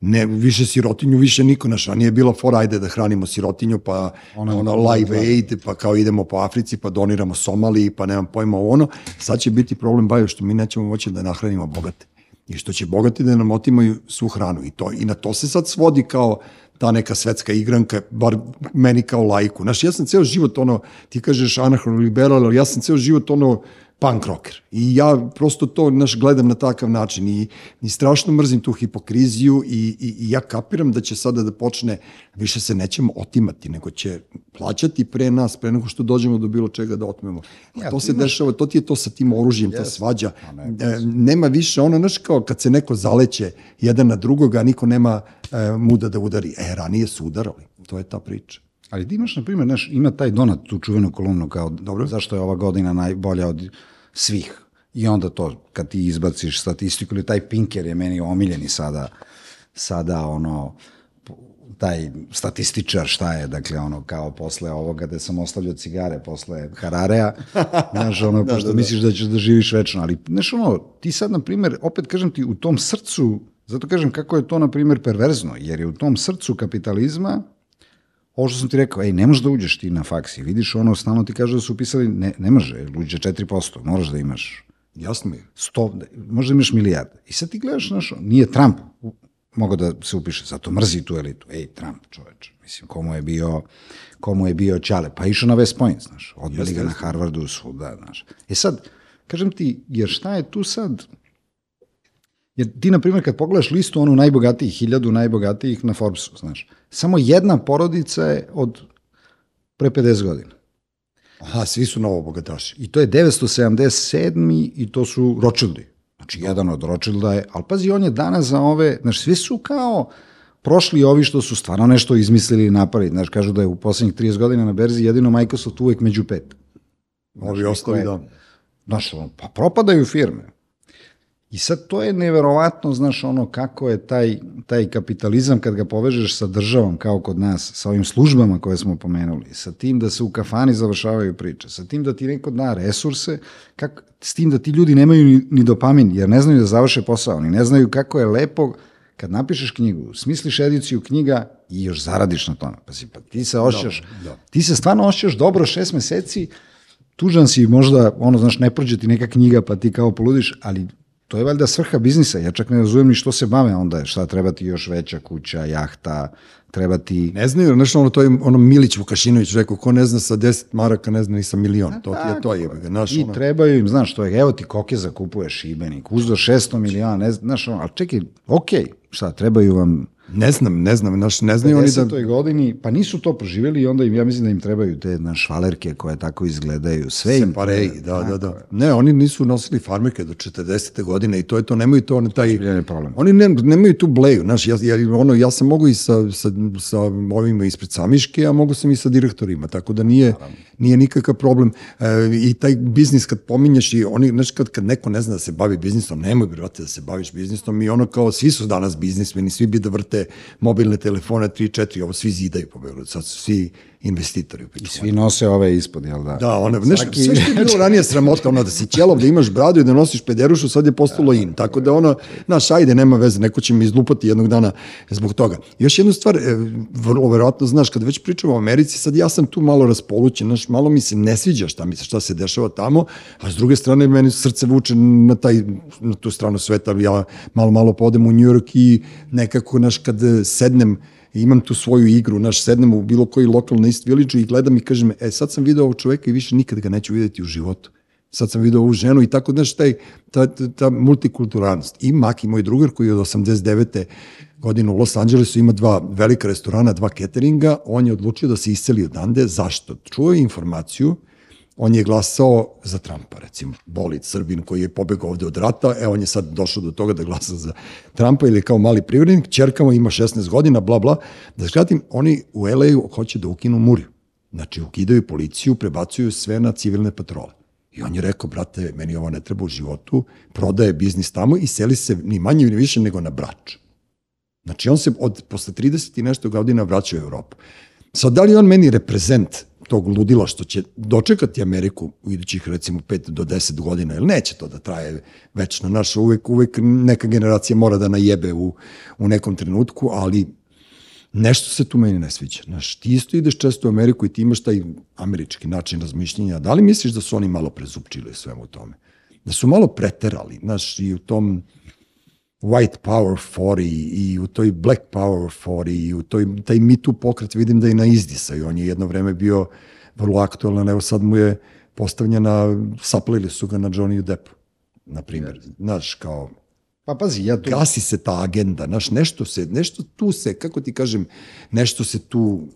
Ne, više sirotinju, više niko naš, a nije bila fora, ajde da hranimo sirotinju, pa ono, ono live aid, pa kao idemo po Africi, pa doniramo Somaliji, pa nemam pojma ono. Sad će biti problem bajo što mi nećemo moći da nahranimo bogate. I što će bogati da nam otimaju svu hranu. I, to, I na to se sad svodi kao ta neka svetska igranka, bar meni kao lajku. Znaš, ja sam ceo život ono, ti kažeš anahronoliberal, ali ja sam ceo život ono punk rocker. I ja prosto to naš gledam na takav način i, i strašno mrzim tu hipokriziju i, i, i ja kapiram da će sada da počne, više se nećemo otimati, nego će plaćati pre nas, pre nego što dođemo do bilo čega da otmemo. A Ja, to se imaš- dešava, to ti je to sa tim oružjem, ta svađa. ne, E, nema više ono, znaš, kao kad se neko zaleće jedan na drugoga, niko nema e, muda da udari. E, ranije su udarali. To je ta priča. Ali ti imaš, na primjer, znaš, ima taj donat, tu čuvenu kolumnu, kao Dobro. zašto je ova godina najbolja od svih. I onda to, kad ti izbaciš statistiku, ili taj Pinker je meni omiljeni sada, sada ono, taj statističar šta je, dakle ono kao posle ovoga da sam ostavljao cigare posle Hararea, znaš ono, da, pošto da, misliš da ćeš da živiš večno, ali znaš ono, ti sad na primjer, opet kažem ti, u tom srcu, zato kažem kako je to na primjer perverzno, jer je u tom srcu kapitalizma ovo što sam ti rekao, ej, ne možeš da uđeš ti na faksi, vidiš ono, stalno ti kaže da su upisali, ne, ne može, uđe 4%, moraš da imaš Jasno mi je. 100, možda imaš milijarde. I sad ti gledaš, znaš, nije Trump mogao da se upiše, zato mrzi tu elitu. Ej, Trump, čoveč, mislim, komu je bio, komu je bio Ćale, pa išao na West Point, znaš, odbili ga na. Harvardu, svuda, znaš. E sad, kažem ti, jer šta je tu sad, Jer ti, na primjer, kad pogledaš listu onu najbogatijih, hiljadu najbogatijih na Forbesu, znaš, samo jedna porodica je od pre 50 godina. Aha, svi su novo bogataši. I to je 977. i to su Rothschildi. Znači, jedan od Rothschilda je, ali pazi, on je danas za ove, znaš, svi su kao prošli ovi što su stvarno nešto izmislili i napravili. Znaš, kažu da je u poslednjih 30 godina na berzi jedino Microsoft uvek među pet. Ovi ostali, da. je- Znaš, pa propadaju firme. I sad to je neverovatno, znaš, ono, kako je taj, taj kapitalizam kad ga povežeš sa državom, kao kod nas, sa ovim službama koje smo pomenuli, sa tim da se u kafani završavaju priče, sa tim da ti neko da resurse, kak, s tim da ti ljudi nemaju ni, ni dopamin, jer ne znaju da završe posao, oni ne znaju kako je lepo kad napišeš knjigu, smisliš ediciju knjiga i još zaradiš na tome. Pazi, pa ti se osjećaš, da. ti se stvarno osjećaš dobro šest meseci, tužan si možda, ono, znaš, ne prođe ti neka knjiga pa ti kao poludiš, ali to je valjda svrha biznisa. Ja čak ne razumem ni što se bave onda, šta treba ti još veća kuća, jahta, treba ti... Ne znaju, znaš, ono, to je ono Milić Vukašinović rekao, ko ne zna sa 10 maraka, ne zna ni sa milion. To ti je to je, znaš, I ono. trebaju im, znaš, to je, evo ti Kokeza kupuje Šibenik, uzdo 600 miliona, ne, zna- znaš, ono, ali čekaj, okej, šta, trebaju vam Ne znam, ne znam, naš, ne znaju oni da... 50. godini, pa nisu to proživjeli i onda im, ja mislim da im trebaju te na švalerke koje tako izgledaju. Sve im... Separej, da, da, da. Ne, oni nisu nosili farmerke do 40. godine i to je to, nemaju to, on, taj... Je problem. Oni ne, nemaju tu bleju, znaš, ja, ja, ono, ja sam mogu i sa, sa, sa ovima ispred samiške, a mogu sam i sa direktorima, tako da nije, nije nikakav problem. E, I taj biznis kad pominješ i oni, znaš, kad, kad neko ne zna da se bavi biznisom, nemoj, brate, da se baviš biznisom i ono kao, svi su danas biznismeni, svi bi da vrte mobilne telefone 3, 4, ovo svi zidaju po Beogradu, sad su svi investitori. u I pitanju. svi nose ove ispod, jel da? Da, one, nešto, Svaki- sve što je bilo ranije sramota, ono da si ćelov, da imaš bradu i da nosiš pederušu, sad je postalo in. Tako da ono, znaš, ajde, nema veze, neko će mi izlupati jednog dana zbog toga. Još jednu stvar, e, vrlo verovatno, znaš, kad već pričamo o Americi, sad ja sam tu malo raspolućen, znaš, malo mi se ne sviđa šta mi šta se dešava tamo, a s druge strane meni srce vuče na, taj, na tu stranu sveta, ja malo, malo podem u New York i nekako, znaš, kad e, sednem, imam tu svoju igru, naš sednem u bilo koji lokal na East Village i gledam i kažem, e sad sam video ovog čoveka i više nikad ga neću videti u životu. Sad sam video ovu ženu i tako, znaš, taj, ta, ta, ta multikulturalnost. I Maki, moj drugar, koji je od 89. godine u Los Angelesu ima dva velika restorana, dva cateringa, on je odlučio da se isceli odande. Zašto? Čuo je informaciju, on je glasao za Trumpa, recimo, Bolit Srbin koji je pobegao ovde od rata, e, on je sad došao do toga da glasa za Trumpa ili kao mali privrednik, čerka mu ima 16 godina, bla, bla. Da skratim, oni u LA-u hoće da ukinu muriju. Znači, ukidaju policiju, prebacuju sve na civilne patrole. I on je rekao, brate, meni ovo ne treba u životu, prodaje biznis tamo i seli se ni manje ni više nego na brač. Znači, on se od, posle 30 i nešto godina vraća u Evropu. Sad, da li on meni reprezent tog ludila što će dočekati Ameriku u idućih recimo 5 do 10 godina, ili neće to da traje večno. Naš, uvek, uvek neka generacija mora da najebe u, u nekom trenutku, ali nešto se tu meni ne sviđa. Znaš, ti isto ideš često u Ameriku i ti imaš taj američki način razmišljenja. Da li misliš da su oni malo prezupčili svemu tome? Da su malo preterali, znaš, i u tom white power fori i u toj black power fori i u toj, taj Me Too pokret vidim da i na izdisaju. On je jedno vreme bio vrlo aktualan, evo sad mu je postavljena, saplili su ga na Johnny Deppu, na primjer. Znaš, kao, Pa pazi, ja to... gasi se ta agenda, znaš, nešto se, nešto tu se, kako ti kažem, nešto se tu,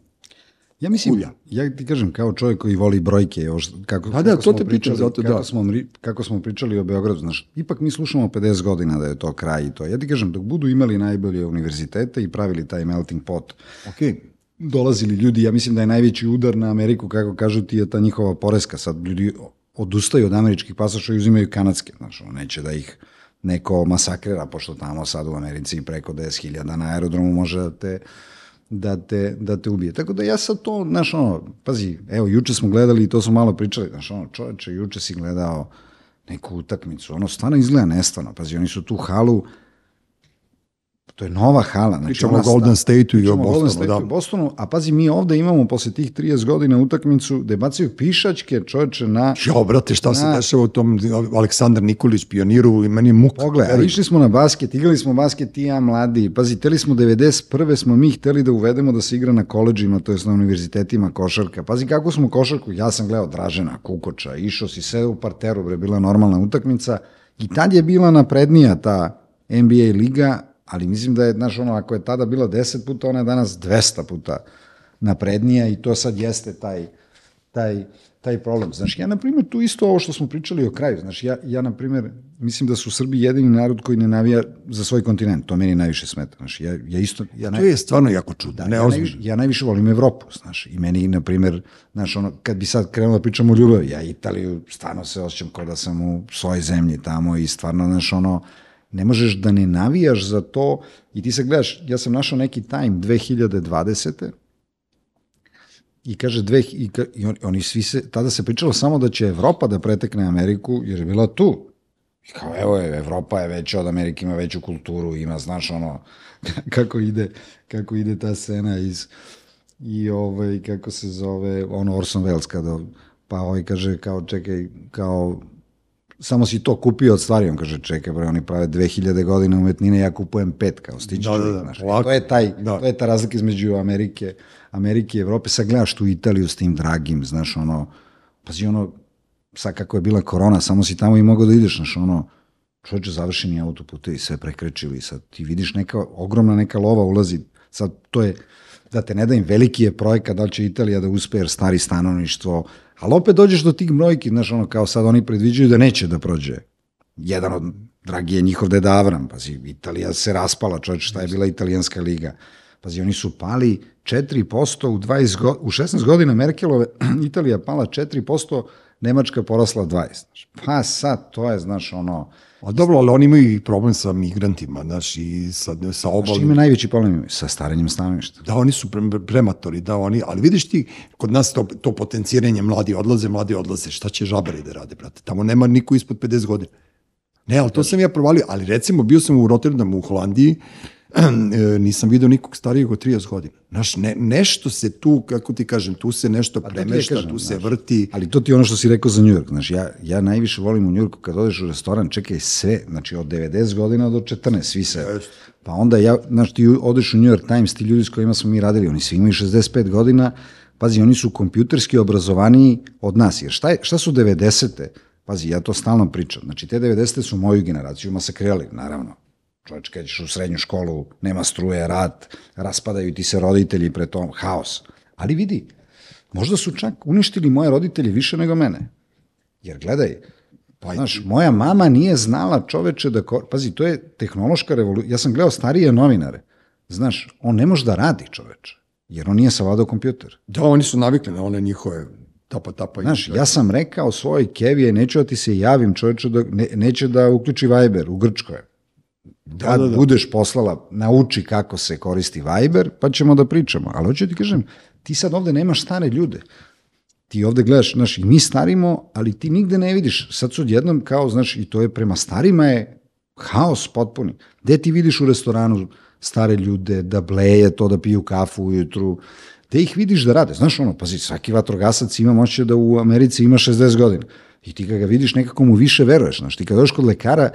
Ja mislim, Kulja. ja ti kažem, kao čovjek koji voli brojke, još, kako, Pa da, kako to smo te pričali, zato kako da. Smo, kako smo pričali o Beogradu, znaš, ipak mi slušamo 50 godina da je to kraj i to. Ja ti kažem, dok budu imali najbolje univerzitete i pravili taj melting pot, ok, dolazili ljudi, ja mislim da je najveći udar na Ameriku, kako kažu ti, je ta njihova poreska. Sad ljudi odustaju od američkih pasoša i uzimaju kanadske, znaš, ono, neće da ih neko masakrira, pošto tamo sad u Americi preko 10.000 na aerodromu može da te da te, da te ubije. Tako da ja sad to, znaš, ono, pazi, evo, juče smo gledali i to smo malo pričali, znaš, ono, čoveče, juče si gledao neku utakmicu, ono, stvarno izgleda nestvarno, pazi, oni su tu halu, to je nova hala. Znači Pričamo o Golden sta- Stateu i o Pričamo Golden Bostonu, Stateu da. i Bostonu, a pazi, mi ovde imamo posle tih 30 godina utakmicu gde bacaju pišačke čoveče na... Jo, brate, šta se Na- dešava u tom Aleksandar Nikolić, pioniru, i meni je muka. Pogledaj, a išli smo na basket, igrali smo basket i ja mladi. Pazi, teli smo 91. smo mi hteli da uvedemo da se igra na koleđima, to jest na univerzitetima košarka. Pazi kako smo košarku, ja sam gledao Dražena, Kukoča, išao si sve u parteru, bre, bila normalna utakmica. I tad je bila naprednija ta NBA liga, ali mislim da je, znaš, ono, ako je tada bila 10 puta, ona je danas 200 puta naprednija i to sad jeste taj, taj, taj problem. Znaš, ja, na primjer, tu isto ovo što smo pričali o kraju, znaš, ja, ja na primjer, mislim da su Srbi jedini narod koji ne navija za svoj kontinent, to meni najviše smeta, znaš, ja, ja isto, ja, To naj, je stvarno jako čudno, da, ne ja, najviše, ja najviše volim Evropu, znaš, i meni, na primjer, znaš, ono, kad bi sad krenuo da pričam o ljubavi, ja Italiju stvarno se osjećam kao da sam u svojoj zemlji tamo i stvarno, znaš, ono, ne možeš da ne navijaš za to i ti se gledaš, ja sam našao neki time 2020. I kaže dve, i, ka, i on, oni svi se, tada se pričalo samo da će Evropa da pretekne Ameriku, jer je bila tu. I kao, evo je, Evropa je veća od Amerike, ima veću kulturu, ima, znaš, ono, kako ide, kako ide ta scena iz, i ovaj, kako se zove, ono Orson Welles, kada, pa ovaj kaže, kao, čekaj, kao, samo si to kupio od stvari, on kaže, čekaj, bre, oni prave 2000 godina umetnine, ja kupujem pet, kao, stići Da, da, da, znaš. polako. To je taj, Da. to je ta razlika između Amerike, Amerike i Evrope. Sad gledaš tu Italiju s tim dragim, znaš, ono, pazi, ono, sad kako je bila korona, samo si tamo i mogao da ideš, znaš, ono, čovječe završeni autoputevi, sve prekrećili, sad ti vidiš neka, ogromna neka lova ulazi, sad to je, da te ne dajem, veliki je projekat, da li će Italija da uspe, jer stari stanovništvo, ali opet dođeš do tih brojki, znaš, ono, kao sad oni predviđaju da neće da prođe. Jedan od, dragi je njihov deda Avram, pazi, Italija se raspala, čovječe, šta je bila italijanska liga. Pazi, oni su pali 4% u, 20 go, u 16 godina Merkelove, Italija pala 4%, Nemačka porasla 20. Znaš. Pa sad, to je, znaš, ono... A dobro, ali oni imaju i problem sa migrantima, znaš, i sa, sa Znaš, obalnim. ima najveći problem sa staranjem stanovništva. Da, oni su pre- prematori, da, oni, ali vidiš ti, kod nas to, to potenciranje, mladi odlaze, mladi odlaze, šta će žabari da rade, brate? Tamo nema niko ispod 50 godina. Ne, ali to sam ja provalio, ali recimo bio sam u Rotterdamu u Holandiji, nisam video nikog starijeg od 30 godina. Znaš, ne, nešto se tu, kako ti kažem, tu se nešto Pa ja premešta, kažem, tu se znaš. vrti. Ali to ti je ono što si rekao za New York. Znaš, ja, ja najviše volim u New Yorku kad odeš u restoran, čekaj sve, znači od 90 godina do 14, svi se. Pa onda ja, znaš, ti odeš u New York Times, ti ljudi s kojima smo mi radili, oni svi imaju 65 godina, pazi, oni su kompjuterski obrazovaniji od nas. Jer šta, je, šta su 90. Pazi, ja to stalno pričam. Znači, te 90. su moju generaciju masakrirali, naravno. Čovječ, kad ćeš u srednju školu, nema struje, rat, raspadaju ti se roditelji pre tom, haos. Ali vidi, možda su čak uništili moje roditelje više nego mene. Jer gledaj, pa, znaš, moja mama nije znala čoveče da... Ko... Pazi, to je tehnološka revolucija. Ja sam gledao starije novinare. Znaš, on ne može da radi čoveče, jer on nije savladao kompjuter. Da, oni su navikli na one njihove tapa, tapa. Znaš, ja sam rekao svojoj Kevije, neću da ti se javim čoveče, da, ne, neće da uključi Viber u Grčkoj. Kad da, da. budeš poslala, nauči kako se koristi Viber, pa ćemo da pričamo. Ali hoću ti kažem, ti sad ovde nemaš stare ljude. Ti ovde gledaš, znaš, i mi starimo, ali ti nigde ne vidiš. Sad su odjednom kao, znaš, i to je prema starima je haos potpuni. Gde ti vidiš u restoranu stare ljude, da bleje to, da piju kafu ujutru, gde ih vidiš da rade. Znaš ono, pazi, svaki vatrogasac ima moće da u Americi ima 60 godina. I ti kad ga vidiš, nekako mu više veruješ. Znaš, ti kad dođeš kod lekara,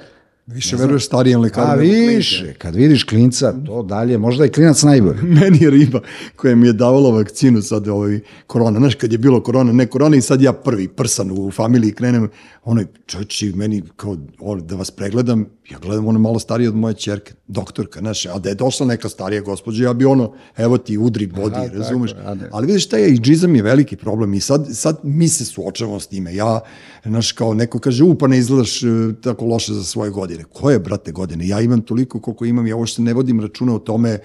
Više veruješ starijem lekaru. a klinici. više, kad vidiš klinca, to dalje, možda je klinac najbolji. Meni je riba koja mi je davala vakcinu sad ovaj korona. Znaš, kad je bilo korona, ne korona i sad ja prvi prsan u familiji krenem, onaj čovječi meni kao on, da vas pregledam, ja gledam ono malo starije od moje čerke, doktorka, znaš, a da je došla neka starija gospođa, ja bi ono, evo ti udri bodi, Aha, razumeš? tako, ajde. Ali vidiš, taj ageizam je veliki problem i sad, sad mi se suočavamo s time. Ja, znaš, kao neko kaže, u, pa ne izgledaš e, tako loše za svoje godine. Koje, brate, godine? Ja imam toliko koliko imam, ja uopšte ne vodim računa o tome, e,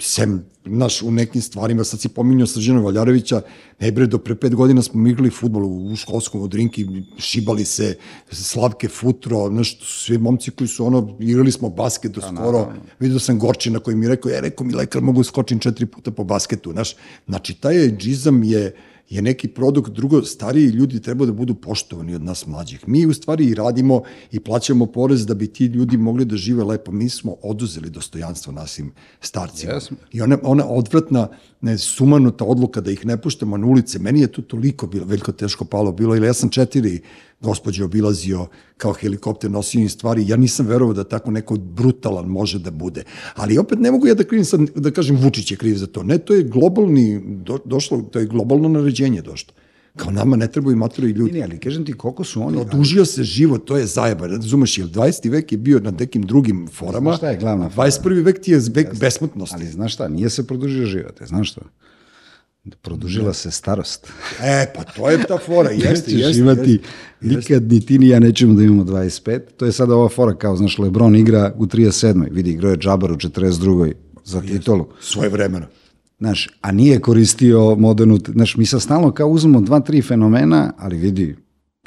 sem, znaš, u nekim stvarima, sad si pominjao Srđana Valjarevića, ne bre, do pre pet godina smo igrali futbol u školskom odrinki, šibali se, Slavke Futro, znaš, svi momci koji su ono, igrali smo basket do skoro, vidio sam Gorčina koji mi je rekao, je, rekao mi lekar, mogu skočim četiri puta po basketu, znaš, znači, taj ageizam je, je neki produkt, drugo, stariji ljudi treba da budu poštovani od nas mlađih. Mi u stvari i radimo i plaćamo porez da bi ti ljudi mogli da žive lepo. Mi smo oduzeli dostojanstvo nasim starcima. Jesmo. I ona, ona odvratna, ne, sumanuta odluka da ih ne puštamo na ulice, meni je to toliko bilo, veliko teško palo bilo, ili ja sam četiri gospođe obilazio kao helikopter, nosio im stvari, ja nisam verovao da tako neko brutalan može da bude. Ali opet ne mogu ja da krivim sad, da kažem Vučić je kriv za to. Ne, to je globalni, do, došlo, to je globalno naređenje došlo. Kao nama ne trebaju maturi ljudi. Ne, ali kažem ti koliko su oni... Odužio se život, to je zajeba. Razumeš, jer 20. vek je bio na nekim drugim forama. Znaš šta je glavna fora? 21. vek ti je vek besmrtnosti. Ali znaš šta, nije se produžio život, znaš šta? Produžila se starost. E, pa to je ta fora, jeste, Nećeš jeste. imati, jeste. nikad ni ti ni ja nećemo da imamo 25. To je sada ova fora kao, znaš, Lebron igra u 37. Vidi, igrao je Džabar u 42. za titulu. Svoje vremena. Znaš, a nije koristio modernu, znaš, mi sad stalno kao uzmemo dva, tri fenomena, ali vidi,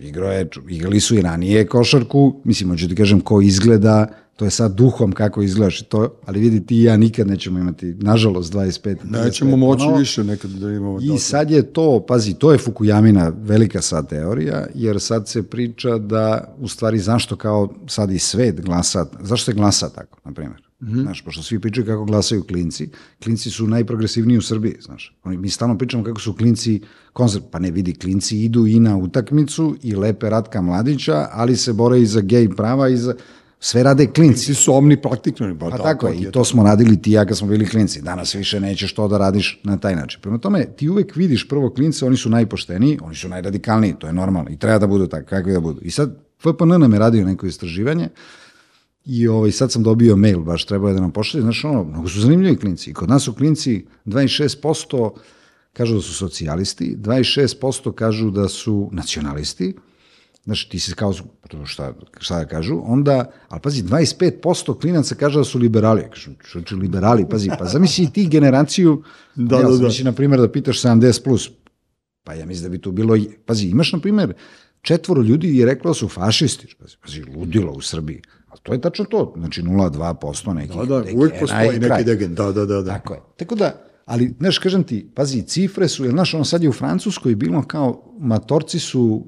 igrao je, igrali su i ranije košarku, mislim, hoću ti kažem ko izgleda, to je sad duhom kako izgledaš to, ali vidi ti i ja nikad nećemo imati, nažalost, 25. Nećemo 35 moći ponovo. više nekad da imamo. I sad je to, pazi, to je Fukuyamina velika sad teorija, jer sad se priča da, u stvari, zašto kao sad i svet glasa, zašto se glasa tako, na primjer? Mhm. Znaš, pošto svi pričaju kako glasaju klinci, klinci su najprogresivniji u Srbiji, znaš. Oni, mi stalno pričamo kako su klinci konzerv, pa ne vidi, klinci idu i na utakmicu i lepe Ratka Mladića, ali se bore i za gej prava i za... Sve rade klinci. Svi su omni praktikovani. Pa, Pa tako je, i to smo radili ti ja kad smo bili klinci. Danas više nećeš to da radiš na taj način. Prema tome, ti uvek vidiš prvo klince, oni su najpošteniji, oni su najradikalniji, to je normalno i treba da budu tako, kakvi da budu. I sad FPN nam je radio neko istraživanje i ovaj, sad sam dobio mail, baš trebao je da nam pošalje, znaš ono, mnogo su zanimljivi klinci. I kod nas su klinci 26% kažu da su socijalisti, 26% kažu da su nacionalisti, Znaš, ti si kao, to šta, šta da kažu, onda, ali pazi, 25% klinaca kaže da su liberali. Kažu, što će liberali, pazi, pa zamisli ti generaciju, Da, ja, da, da. zamisli, na primjer, da pitaš 70+, plus, pa ja mislim da bi tu bilo, pazi, imaš, na primjer, četvoro ljudi je reklo da su fašisti, pazi, pazi ludilo u Srbiji. A to je tačno to, znači 0,2% nekih Da, da, degena uvijek postoji neki degen, da, da, da. da. Tako je. Tako da, ali, znaš, kažem ti, pazi, cifre su, jer, znaš, ono sad je u Francuskoj bilo kao, matorci su,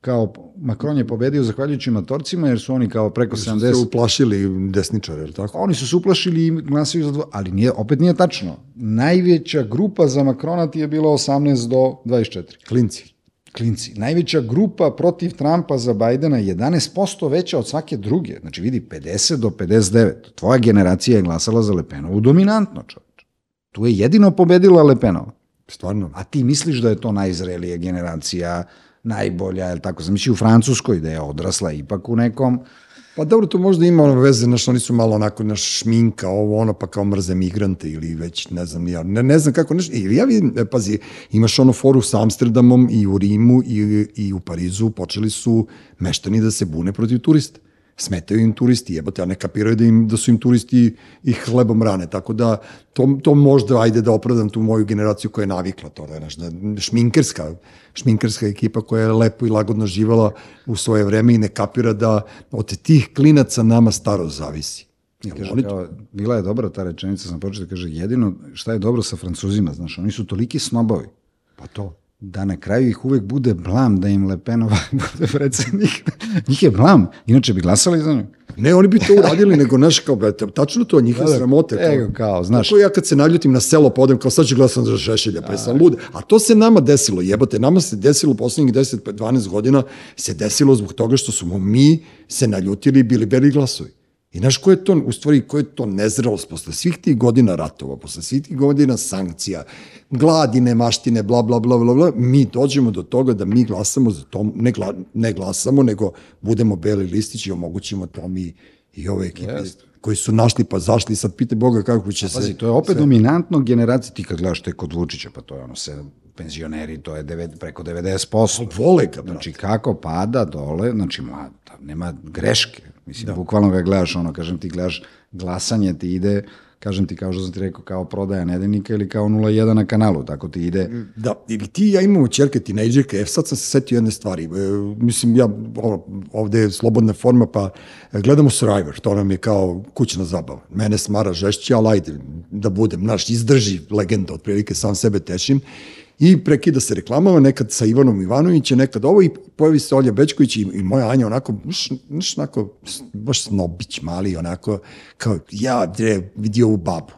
kao, Macron je pobedio zahvaljujući matorcima, jer su oni kao preko Su se 70, uplašili desničare, je tako? oni su se uplašili i glasaju za dva, ali nije, opet nije tačno. Najveća grupa za Makrona ti je bila 18 do 24. Klinci. Klinci. Najveća grupa protiv Trumpa za Bajdena je 11% veća od svake druge. Znači vidi, 50 do 59. Tvoja generacija je glasala za Lepenovu dominantno, čovječ. Tu je jedino pobedila Lepenova. Stvarno. A ti misliš da je to najzrelija generacija, najbolja, je tako? Zamisli u Francuskoj da je odrasla ipak u nekom... Pa dobro, to možda ima ono veze, znaš, oni su malo onako, naš šminka, ovo, ono, pa kao mrze migrante ili već, ne znam, ja, ne, ne znam kako, nešto, ili ja vidim, e, pazi, imaš ono foru sa Amsterdamom i u Rimu i, i u Parizu, počeli su meštani da se bune protiv turista. Smetaju im turisti, jebote, a ne kapiraju da, im, da su im turisti i hlebom rane, tako da to, to možda, ajde da opravdam tu moju generaciju koja je navikla to, da je, znaš, da, šminkerska, šminkerska ekipa koja je lepo i lagodno živala u svoje vreme i ne kapira da od tih klinaca nama staro zavisi. Kaže, oni- kao, bila je dobra ta rečenica, sam počeo da kaže, jedino šta je dobro sa Francuzima, znaš, oni su toliki snobovi, Pa to. Da na kraju ih uvek bude blam da im Lepenova bude predsednik. Njih je blam, inače bi glasali za nju. Ne, oni bi to uradili, nego, znaš, kao, tačno to, njihove Da, da, sramote. ego, kao, znaš. Tako ja kad se naljutim na selo, pa odem, kao sad ću glasam za Šešelja, pa sam lud. A to se nama desilo, jebote, nama se desilo poslednjih 10-12 godina, se desilo zbog toga što smo mi se naljutili i bili beli glasovi. I znaš ko je to, u stvari, ko je to nezrelost posle svih tih godina ratova, posle svih tih godina sankcija, gladine, maštine, bla, bla, bla, bla, bla, mi dođemo do toga da mi glasamo za to, ne, gla, ne glasamo, nego budemo beli listić i omogućimo to mi i ove ekipe koji su našli pa zašli, sad pite Boga kako će se... Pazi, to je opet dominantno generacija, ti kad gledaš te kod Vučića, pa to je ono se, penzioneri, to je devet, preko 90%. Vole ga, brate. Znači, kako pada dole, znači, mlad, tam nema greške. Mislim, da. bukvalno ga gledaš, ono, kažem ti, gledaš, glasanje ti ide, kažem ti, kao što sam ti rekao, kao prodaja nedeljnika ili kao 0,1 na kanalu, tako ti ide. Da, i ti ja imamo čerke, tinejdžerke, e, sad sam se setio jedne stvari. E, mislim, ja, ovde je slobodna forma, pa e, gledamo Survivor, to nam je kao kućna zabava. Mene smara žešće, ali ajde, da budem, naš, izdrži legenda, otprilike sam sebe tešim. I prekida se reklamama, nekad sa Ivanom Ivanovićem, nekad ovo, i pojavi se Olja Bečković i, i moja Anja onako, baš, baš onako, baš snobić mali, onako, kao, ja, dre, vidi ovu babu.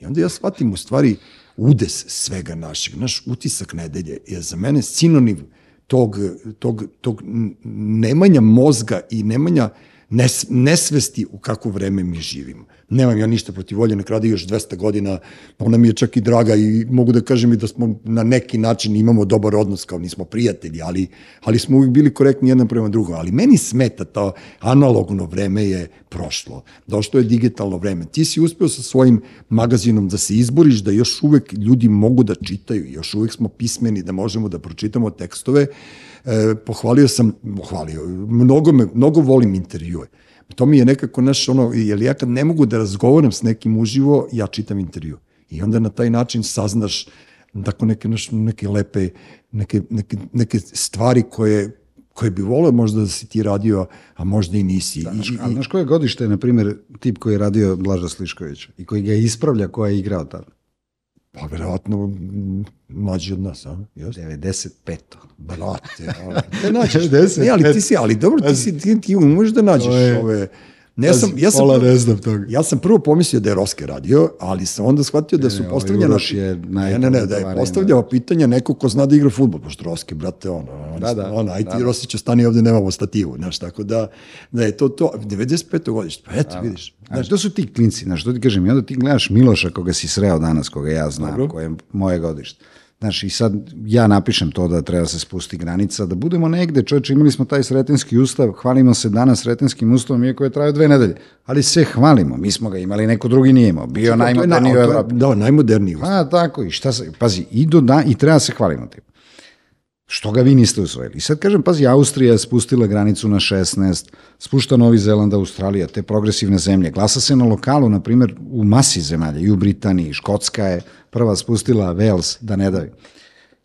I onda ja shvatim u stvari udes svega našeg, naš utisak nedelje je za mene sinonim tog, tog, tog nemanja mozga i nemanja nes, nesvesti u kakvo vreme mi živimo. Nemam ja ništa protiv Voljene Krade još 200 godina, ona mi je čak i draga i mogu da kažem i da smo na neki način imamo dobar odnos kao nismo prijatelji, ali, ali smo uvijek bili korektni jedan prema drugom. Ali meni smeta to analogno vreme je prošlo. Došlo je digitalno vreme. Ti si uspeo sa svojim magazinom da se izboriš da još uvek ljudi mogu da čitaju, još uvek smo pismeni da možemo da pročitamo tekstove. E, pohvalio sam, pohvalio, mnogo, me, mnogo volim intervjue. To mi je nekako naš ono, jer ja kad ne mogu da razgovaram s nekim uživo, ja čitam intervju. I onda na taj način saznaš tako neke, naš, neke lepe, neke, neke, neke stvari koje, koje bi voleo možda da si ti radio, a možda i nisi. I, Znaš, ali znaš koje godište je, na primjer, tip koji je radio Blaža Sliškovića i koji ga ispravlja koja je igrao tada? Pa verovatno mlađi od nas, a? Jeste? 95. Brate, ono, te nađeš, 90. ne, ali ti si, ali dobro, ti si, ti, ti umeš da nađeš je- ove, ne, ja sam, ja sam, Pola ne znam toga. Ja sam prvo pomislio da je Roske radio, ali sam onda shvatio da su postavljena... Je ne, ne, ne, da je najtalentovaniji, postavljao pitanja neko ko zna da igra futbol, pošto Roske, brate, ono, on, Da, da, ono, aj ti da, da. Rosiću stani ovde, nemamo stativu, znaš, tako da, da je to to, 95. godište, pa eto, vidiš, Znaš, to su ti klinci, znaš, to ti kažem, i onda ti gledaš Miloša koga si sreo danas, koga ja znam, Dobro. koje je moje godište. Znaš, i sad ja napišem to da treba se spusti granica, da budemo negde, čovječe, imali smo taj sretenski ustav, hvalimo se danas sretenskim ustavom, iako je trajao dve nedelje, ali sve hvalimo, mi smo ga imali, neko drugi nije imao, bio najmoderniji u Evropi. Da, najmoderniji ustav. A, tako, i šta se, pazi, i, do da, i treba se hvalimo tim. Što ga vi niste usvojili? I sad kažem, pazi, Austrija je spustila granicu na 16, spušta Novi Zeland, Australija, te progresivne zemlje. Glasa se na lokalu, na primjer, u masi zemalja, i u Britaniji, Škotska je prva spustila Wales da ne davi.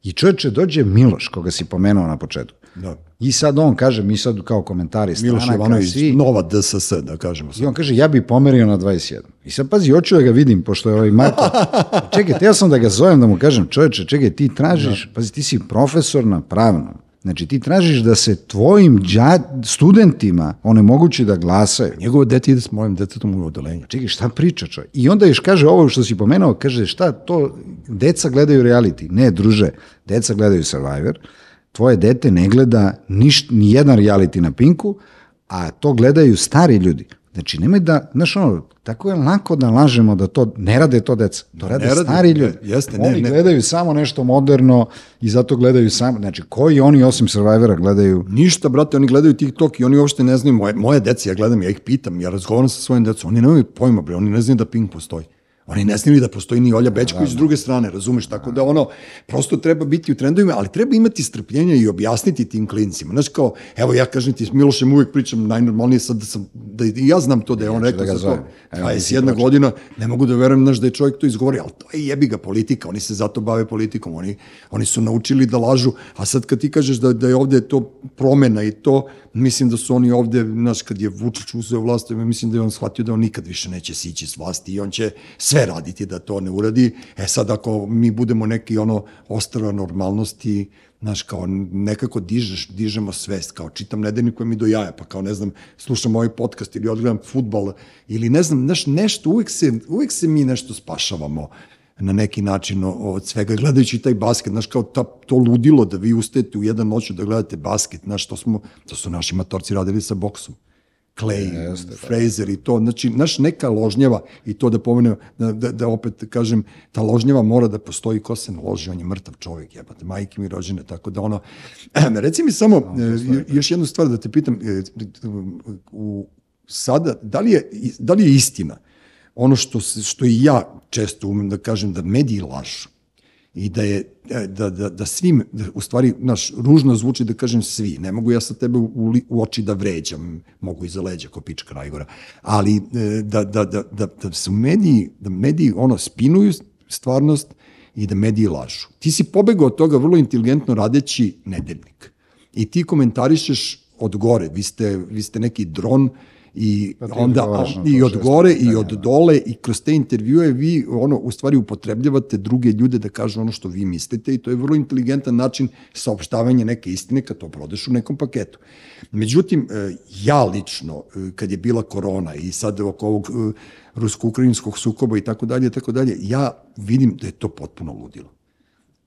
I čovječe, dođe Miloš, koga si pomenuo na početku. Da. I sad on kaže, mi sad kao komentari Miloš stranaka, Ivanović, svi, nova DSS, da kažemo I sad. on kaže, ja bi pomerio na 21. I sad pazi, hoću da ga vidim, pošto je ovaj Marko. čekaj, teo sam da ga zovem, da mu kažem, čoveče, čekaj, ti tražiš, pazi, ti si profesor na pravnom. Znači, ti tražiš da se tvojim đa, studentima onemogući da glasaju. Njegovo dete ide s mojim detetom u odelenje. Čekaj, šta priča čovjek? I onda još kaže ovo što si pomenuo, kaže šta to, deca gledaju reality. Ne, druže, deca gledaju Survivor, tvoje dete ne gleda niš, ni jedan reality na Pinku, a to gledaju stari ljudi. Znači, nemoj da, znaš ono, tako je lako da lažemo da to, ne rade to deca, to rade ne rade, stari ne, ljudi. jeste, ne, oni ne. gledaju samo nešto moderno i zato gledaju samo, znači, koji oni osim Survivora gledaju Ništa, brate, oni gledaju TikTok i oni uopšte ne znaju, moje, moje dece, ja gledam, ja ih pitam, ja razgovaram sa svojim decom, oni nemaju pojma, bre, oni ne znaju da Pink postoji. Oni ne znaju da postoji ni Olja Bećković s druge strane, razumeš? Tako da ono, prosto treba biti u trendovima, ali treba imati strpljenja i objasniti tim klincima. Znaš kao, evo ja kažem ti, s Milošem uvijek pričam najnormalnije sad da sam, da i ja znam to da je on rekao da za to. zovem. Evo, ti si 21 pročitao. godina, ne mogu da verujem, znaš, da je čovjek to izgovori, ali to je jebi ga politika, oni se zato bave politikom, oni, oni su naučili da lažu, a sad kad ti kažeš da, da je ovde to promena i to, mislim da su oni ovde, znaš, kad je Vučić uzeo vlast, mislim da je on shvatio da on nikad više neće sići s vlasti i on će sve raditi da to ne uradi. E sad, ako mi budemo neki ono ostrava normalnosti, znaš, kao nekako dižeš, dižemo svest, kao čitam nedeljnik koji mi do jaja, pa kao ne znam, slušam ovaj podcast ili odgledam futbol, ili ne znam, znaš, nešto, uvek se, uvek se mi nešto spašavamo na neki način od svega, gledajući taj basket, znaš, kao ta, to ludilo da vi ustajete u jedan noću da gledate basket, znaš, to, smo, to su naši matorci radili sa boksom. Clay, Fraser i to, znači, naš neka ložnjava, i to da pomenem, da, da, da opet kažem, ta ložnjava mora da postoji, ko se ne loži, on je mrtav čovjek, jebate, majke mi rođene, tako da ono, reci mi samo, e, još jednu stvar da te pitam, e, u, sada, da li je, da li je istina ono što, se- što i ja često umem da kažem, da mediji lažu i da je e, da, da, da svim, da, u stvari, naš, ružno zvuči da kažem svi, ne mogu ja sa tebe u, u oči da vređam, mogu iza leđa ko pička Rajgora, ali e, da, da, da, da, da su mediji, da mediji ono spinuju stvarnost i da mediji lažu. Ti si pobegao od toga vrlo inteligentno radeći nedeljnik. I ti komentarišeš od gore, vi ste, vi ste neki dron i Pa onda na i od gore i pitanja, od da. dole i kroz te intervjue vi ono u stvari upotrebljavate druge ljude da kažu ono što vi mislite i to je vrlo inteligentan način saopštavanja neke istine kad to prodeš u nekom paketu. Međutim, e, ja lično, e, kad je bila korona i sad oko ovog e, rusko-ukrajinskog sukoba i tako dalje, tako dalje, ja vidim da je to potpuno ludilo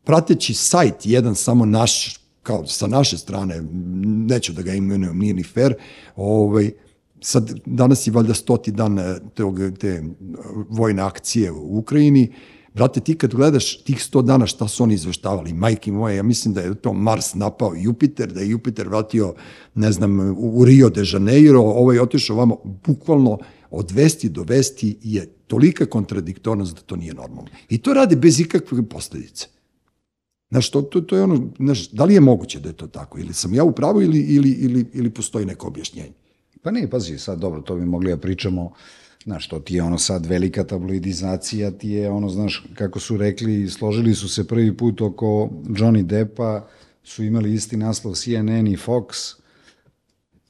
prateći sajt jedan samo naš, kao sa naše strane, neću da ga imenujem, nije ni fair, ovaj, sad, danas je valjda stoti dan e, tog, te e, vojne akcije u Ukrajini, Brate, ti kad gledaš tih 100 dana šta su oni izveštavali, majke moje, ja mislim da je to Mars napao Jupiter, da je Jupiter vratio, ne znam, u Rio de Janeiro, ovaj otišao vamo, bukvalno od vesti do vesti je tolika kontradiktornost da to nije normalno. I to rade bez ikakve posledice. Znaš, to, to, to je ono, znaš, da li je moguće da je to tako? Ili sam ja u pravu ili, ili, ili, ili postoji neko objašnjenje? Pa ne, pazi, sad dobro, to bi mogli da pričamo, znaš, to ti je ono sad velika tabloidizacija, ti je ono, znaš, kako su rekli, složili su se prvi put oko Johnny Deppa, su imali isti naslov CNN i Fox,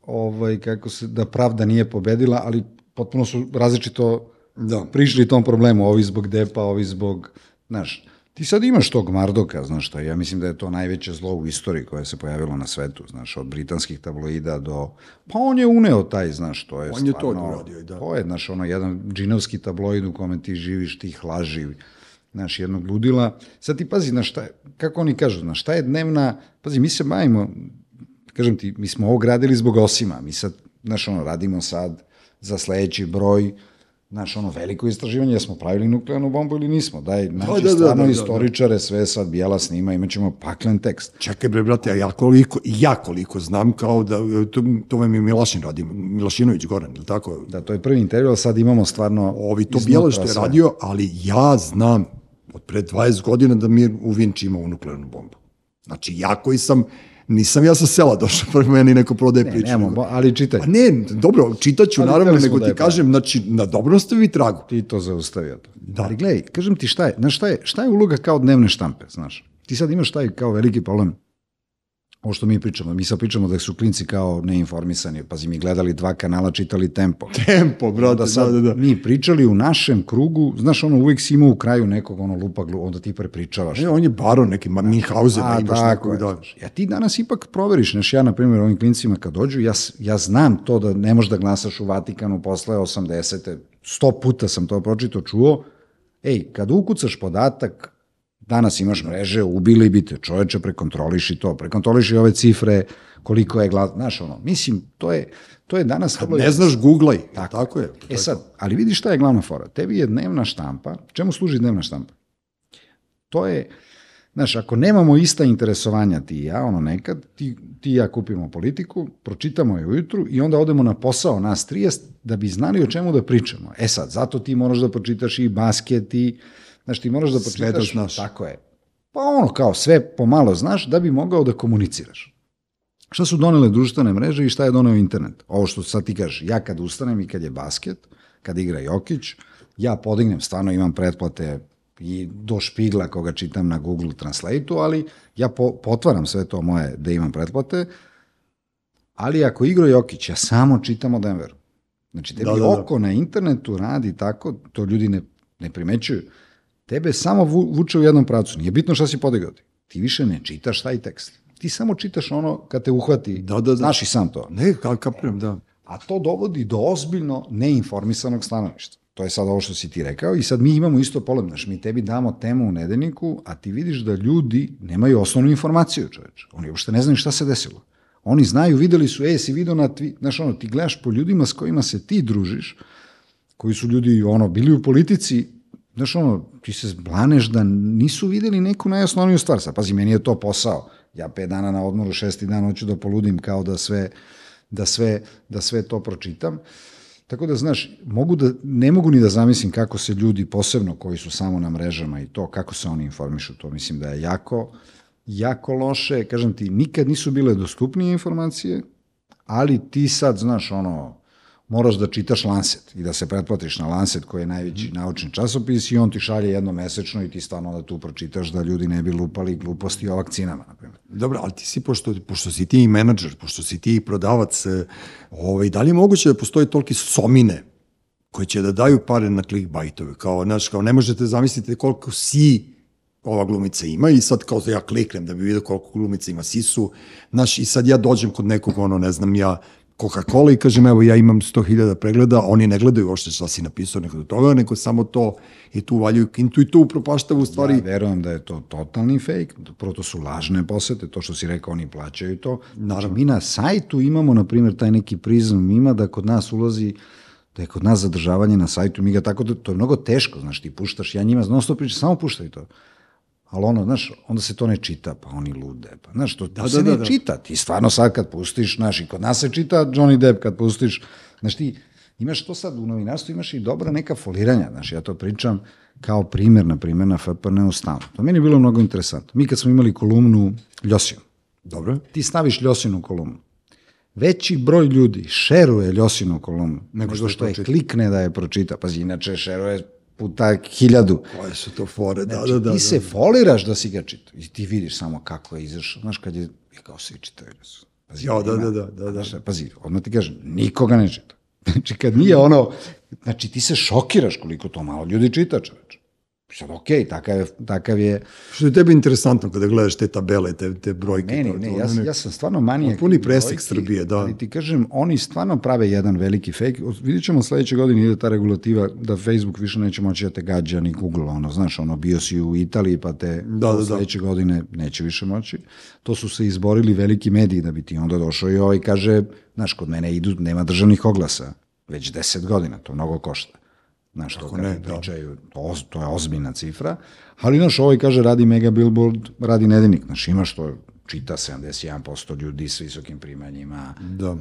ovaj, kako se, da pravda nije pobedila, ali potpuno su različito Da. prišli tom problemu, ovi zbog Depa, ovi zbog, znaš, ti sad imaš tog Mardoka, znaš šta, ja mislim da je to najveće zlo u istoriji koje se pojavilo na svetu, znaš, od britanskih tabloida do, pa on je uneo taj, znaš, to je On je to stvarno, uradio, da. To je, znaš, ono, jedan džinovski tabloid u kome ti živiš, tih laži, znaš, jednog ludila. Sad ti pazi, znaš, šta, je- kako oni kažu, znaš, šta je dnevna, pazi, mi se bavimo, kažem ti, mi smo ovo gradili zbog Osima, mi sad, znaš, ono, radimo sad za sledeći broj, Znaš, ono veliko istraživanje, jesmo pravili nuklearnu bombu ili nismo. Daj, znači, da, da, stvarno da, da, da. istoričare, sve sad bijela snima, imat ćemo paklen tekst. Čekaj bre, brate, a ja koliko, ja koliko znam kao da, to, to vam je Milašin radi, Milašinović Goran, ili tako? Da, to je prvi intervju, ali sad imamo stvarno... Ovi to bijelo što je sve. radio, ali ja znam od pre 20 godina da mi u Vinči imao nuklearnu bombu. Znači, ja koji sam, nisam ja sa sela došao, prvo meni neko prodaje Ne, priču. nemamo, bo- ali čitaj. Pa ne, dobro, čitaću Ali naravno, nego da ti je kažem, znači, na dobrom ste vi tragu. Ti to zaustavio to. Da. Ali gledaj, kažem ti šta je, znaš šta je, šta je uloga kao dnevne štampe, znaš? Ti sad imaš taj kao veliki problem, ovo što mi pričamo, mi sad pričamo da su klinci kao neinformisani, pazi mi gledali dva kanala, čitali tempo. Tempo, brate, da da, sad da, da. mi pričali u našem krugu, znaš ono uvijek si imao u kraju nekog ono lupa glu, onda ti prepričavaš. E, on je baron neki, ma Minhausen, A, imaš tako nekog, je. da. Ja ti danas ipak proveriš, znaš, ja, na primjer, ovim klincima kad dođu, ja, ja znam to da ne možeš da glasaš u Vatikanu posle 80. Sto puta sam to pročito, čuo. Ej, kad ukucaš podatak, danas imaš mreže, ubili bi te čoveče, prekontroliši to, prekontroliši ove cifre, koliko je glas, znaš ono, mislim, to je, to je danas... vrlo Ne znaš, googlaj, Tako. tako, tako je. E sad, ali vidi šta je glavna fora. Tebi je dnevna štampa, čemu služi dnevna štampa? To je, znaš, ako nemamo ista interesovanja ti i ja, ono nekad, ti, ti i ja kupimo politiku, pročitamo je ujutru i onda odemo na posao, nas 30, da bi znali o čemu da pričamo. E sad, zato ti moraš da pročitaš i basket i, znaš, ti moraš da Sve da znaš. Tako je. Pa ono, kao sve pomalo znaš da bi mogao da komuniciraš. Šta su donele društvene mreže i šta je doneo internet? Ovo što sad ti kažeš, ja kad ustanem i kad je basket, kad igra Jokić, ja podignem, stvarno imam pretplate i do špigla koga čitam na Google Translate-u, ali ja po, potvaram sve to moje da imam pretplate, ali ako igra Jokić, ja samo čitam o Denveru. Znači, tebi Da, da, da. oko na internetu radi tako, to ljudi ne, ne primećuju. Tebe samo vu, vuče u jednom pravcu. Nije bitno šta si podigao ti. Ti više ne čitaš taj tekst. Ti samo čitaš ono kad te uhvati. Da, da, da. Znaš i sam to. Ne, ka, kapiram, da. A to dovodi do ozbiljno neinformisanog stanovišta. To je sad ovo što si ti rekao i sad mi imamo isto problem. Znaš, mi tebi damo temu u nedeljniku, a ti vidiš da ljudi nemaju osnovnu informaciju, čoveče. Oni uopšte ne znaju šta se desilo. Oni znaju, videli su, e, si vidio na tvi... Znaš, ono, ti gledaš po ljudima s kojima se ti družiš, koji su ljudi, ono, bili u politici, znaš, ono, ti se blaneš da nisu videli neku najosnovniju stvar. Sad, pazi, meni je to posao. Ja pet dana na odmoru, šesti dan hoću da poludim kao da sve, da sve, da sve to pročitam. Tako da, znaš, mogu da, ne mogu ni da zamislim kako se ljudi, posebno koji su samo na mrežama i to, kako se oni informišu, to mislim da je jako, jako loše. Kažem ti, nikad nisu bile dostupnije informacije, ali ti sad, znaš, ono, moraš da čitaš Lancet i da se pretplatiš na Lancet koji je najveći naučni časopis i on ti šalje jedno mesečno i ti stvarno da tu pročitaš da ljudi ne bi lupali gluposti o vakcinama, na primjer. Dobro, ali ti si, pošto, pošto si ti i menadžer, pošto si ti i prodavac, e, ovaj, da li je moguće da postoje toliki somine koji će da daju pare na clickbaitove? Kao, znaš, kao ne možete zamisliti koliko si ova glumica ima i sad kao da ja kliknem da bi vidio koliko glumica ima sisu, znaš, i sad ja dođem kod nekog, ono, ne znam, ja, Coca-Cola i kažem, evo, ja imam 100.000 pregleda, oni ne gledaju uopšte šta si napisao neko do toga, nego samo to i tu valjuju kintu i tu upropaštava u stvari Ja verujem da je to totalni fake, prvo to su lažne posete, to što si rekao, oni plaćaju to. Znači, mi na sajtu imamo, na primjer, taj neki prizm, ima da kod nas ulazi da je kod nas zadržavanje na sajtu, mi ga tako, da, to je mnogo teško, znaš, ti puštaš, ja njima non stop pričam, samo puštaj to. Ali ono, znaš, onda se to ne čita, pa oni lude, pa znaš, to, to Da, se da, ne da, da. čita, ti stvarno sad kad pustiš, znaš, i kod nas se čita Johnny Depp kad pustiš, znaš, ti imaš to sad u novinarstvu, imaš i dobra neka foliranja, znaš, ja to pričam kao primjer, na primjer, na FPN-u stalno. To meni je bilo mnogo interesantno. Mi kad smo imali kolumnu Ljosinu, Dobro. ti staviš Ljosinu kolumnu, veći broj ljudi šeruje Ljosinu kolumnu, nego što, što je klikne da je pročita. Pazi, inače šeruje puta hiljadu. Koje su to fore, da, Znači, da, da. ti da. se foliraš da si ga čitao i ti vidiš samo kako je izašao. Znaš, kad je, je kao svi čitaju. da su- Pazi, Ja, da, da, da, da, da. Znaš, pazi, odmah ti kažem, nikoga ne čita. Znači, kad nije ono, znači ti se šokiraš koliko to malo ljudi čita, čoveče. Sad, okej, takav je, takav je, Što je tebi interesantno kada gledaš te tabele, te, te brojke? Meni, to- ne, to- ja, sam- ja sam stvarno manijak. Puni presek Srbije, da. Ali ti kažem, oni stvarno prave jedan veliki fake. Vidjet ćemo sledeće godine ide ta regulativa da Facebook više neće moći da te gađa ni Google, ono, znaš, ono, bio si u Italiji pa te Da, da, da. sledeće godine neće više moći. To su se izborili veliki mediji da bi ti onda došao i ovaj kaže, znaš, kod mene idu, nema državnih oglasa, već deset godina, to mnogo košta. Znaš, to kad ne, da. pričaju, to, to je ozbiljna cifra, ali naš ovaj kaže radi mega billboard, radi nedeljnik, znaš, ima što čita 71% ljudi s visokim primanjima, Da.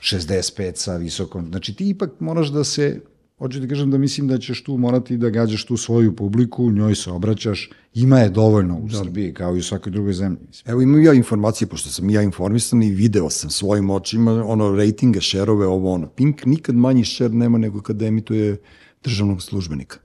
65 sa visokom, znači ti ipak moraš da se, hoću ti kažem da mislim da ćeš tu morati da gađaš tu svoju publiku, njoj se obraćaš, ima je dovoljno u Srbiji, kao i u svakoj drugoj zemlji. Mislim. Evo imam ja informacije, pošto sam ja informisan i video sam svojim očima, ono, rejtinge, šerove, ovo ono. Pink nikad manji šer nema nego kada emituje državnog službenika.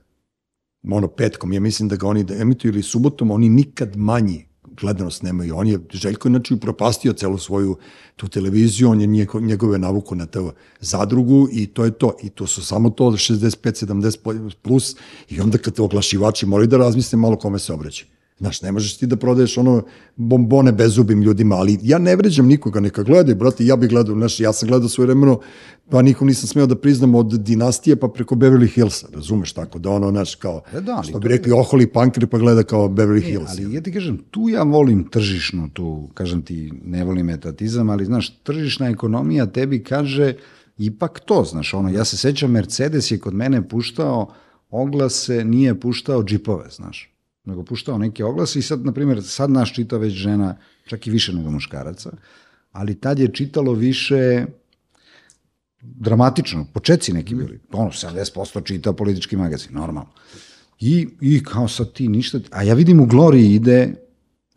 Ono, petkom, ja mislim da ga oni da emituju ili subotom, oni nikad manji gledanost nemaju. On je, Željko znači upropastio celu svoju tu televiziju, on je njego, njegove navuku na to zadrugu i to je to. I to su samo to 65-70 plus i onda kad te oglašivači moraju da razmisle malo kome se obraćaju. Znaš, ne možeš ti da prodaješ ono bombone bezubim ljudima, ali ja ne vređam nikoga, neka gledaju, brate, ja bih gledao, znaš, ja sam gledao svoje vremeno, pa nikom nisam smeo da priznam od dinastije pa preko Beverly Hillsa, razumeš tako, da ono, znaš, kao, E da, što to bi je- rekli, oholi pankri pa gleda kao Beverly E, Hills. ali ja ti kažem, tu ja volim tržišnu tu, kažem ti, ne volim etatizam, ali znaš, tržišna ekonomija tebi kaže ipak to, znaš, ono, ja se sećam, Mercedes je kod mene puštao oglase, nije puštao džipove, znaš, nego puštao neke oglase i sad, na primjer, sad naš čita već žena, čak i više nego muškaraca, ali tad je čitalo više dramatično, počeci neki bili, ono, 70% čita politički magazin, normalno. I, I kao sad ti ništa, a ja vidim u Gloriji ide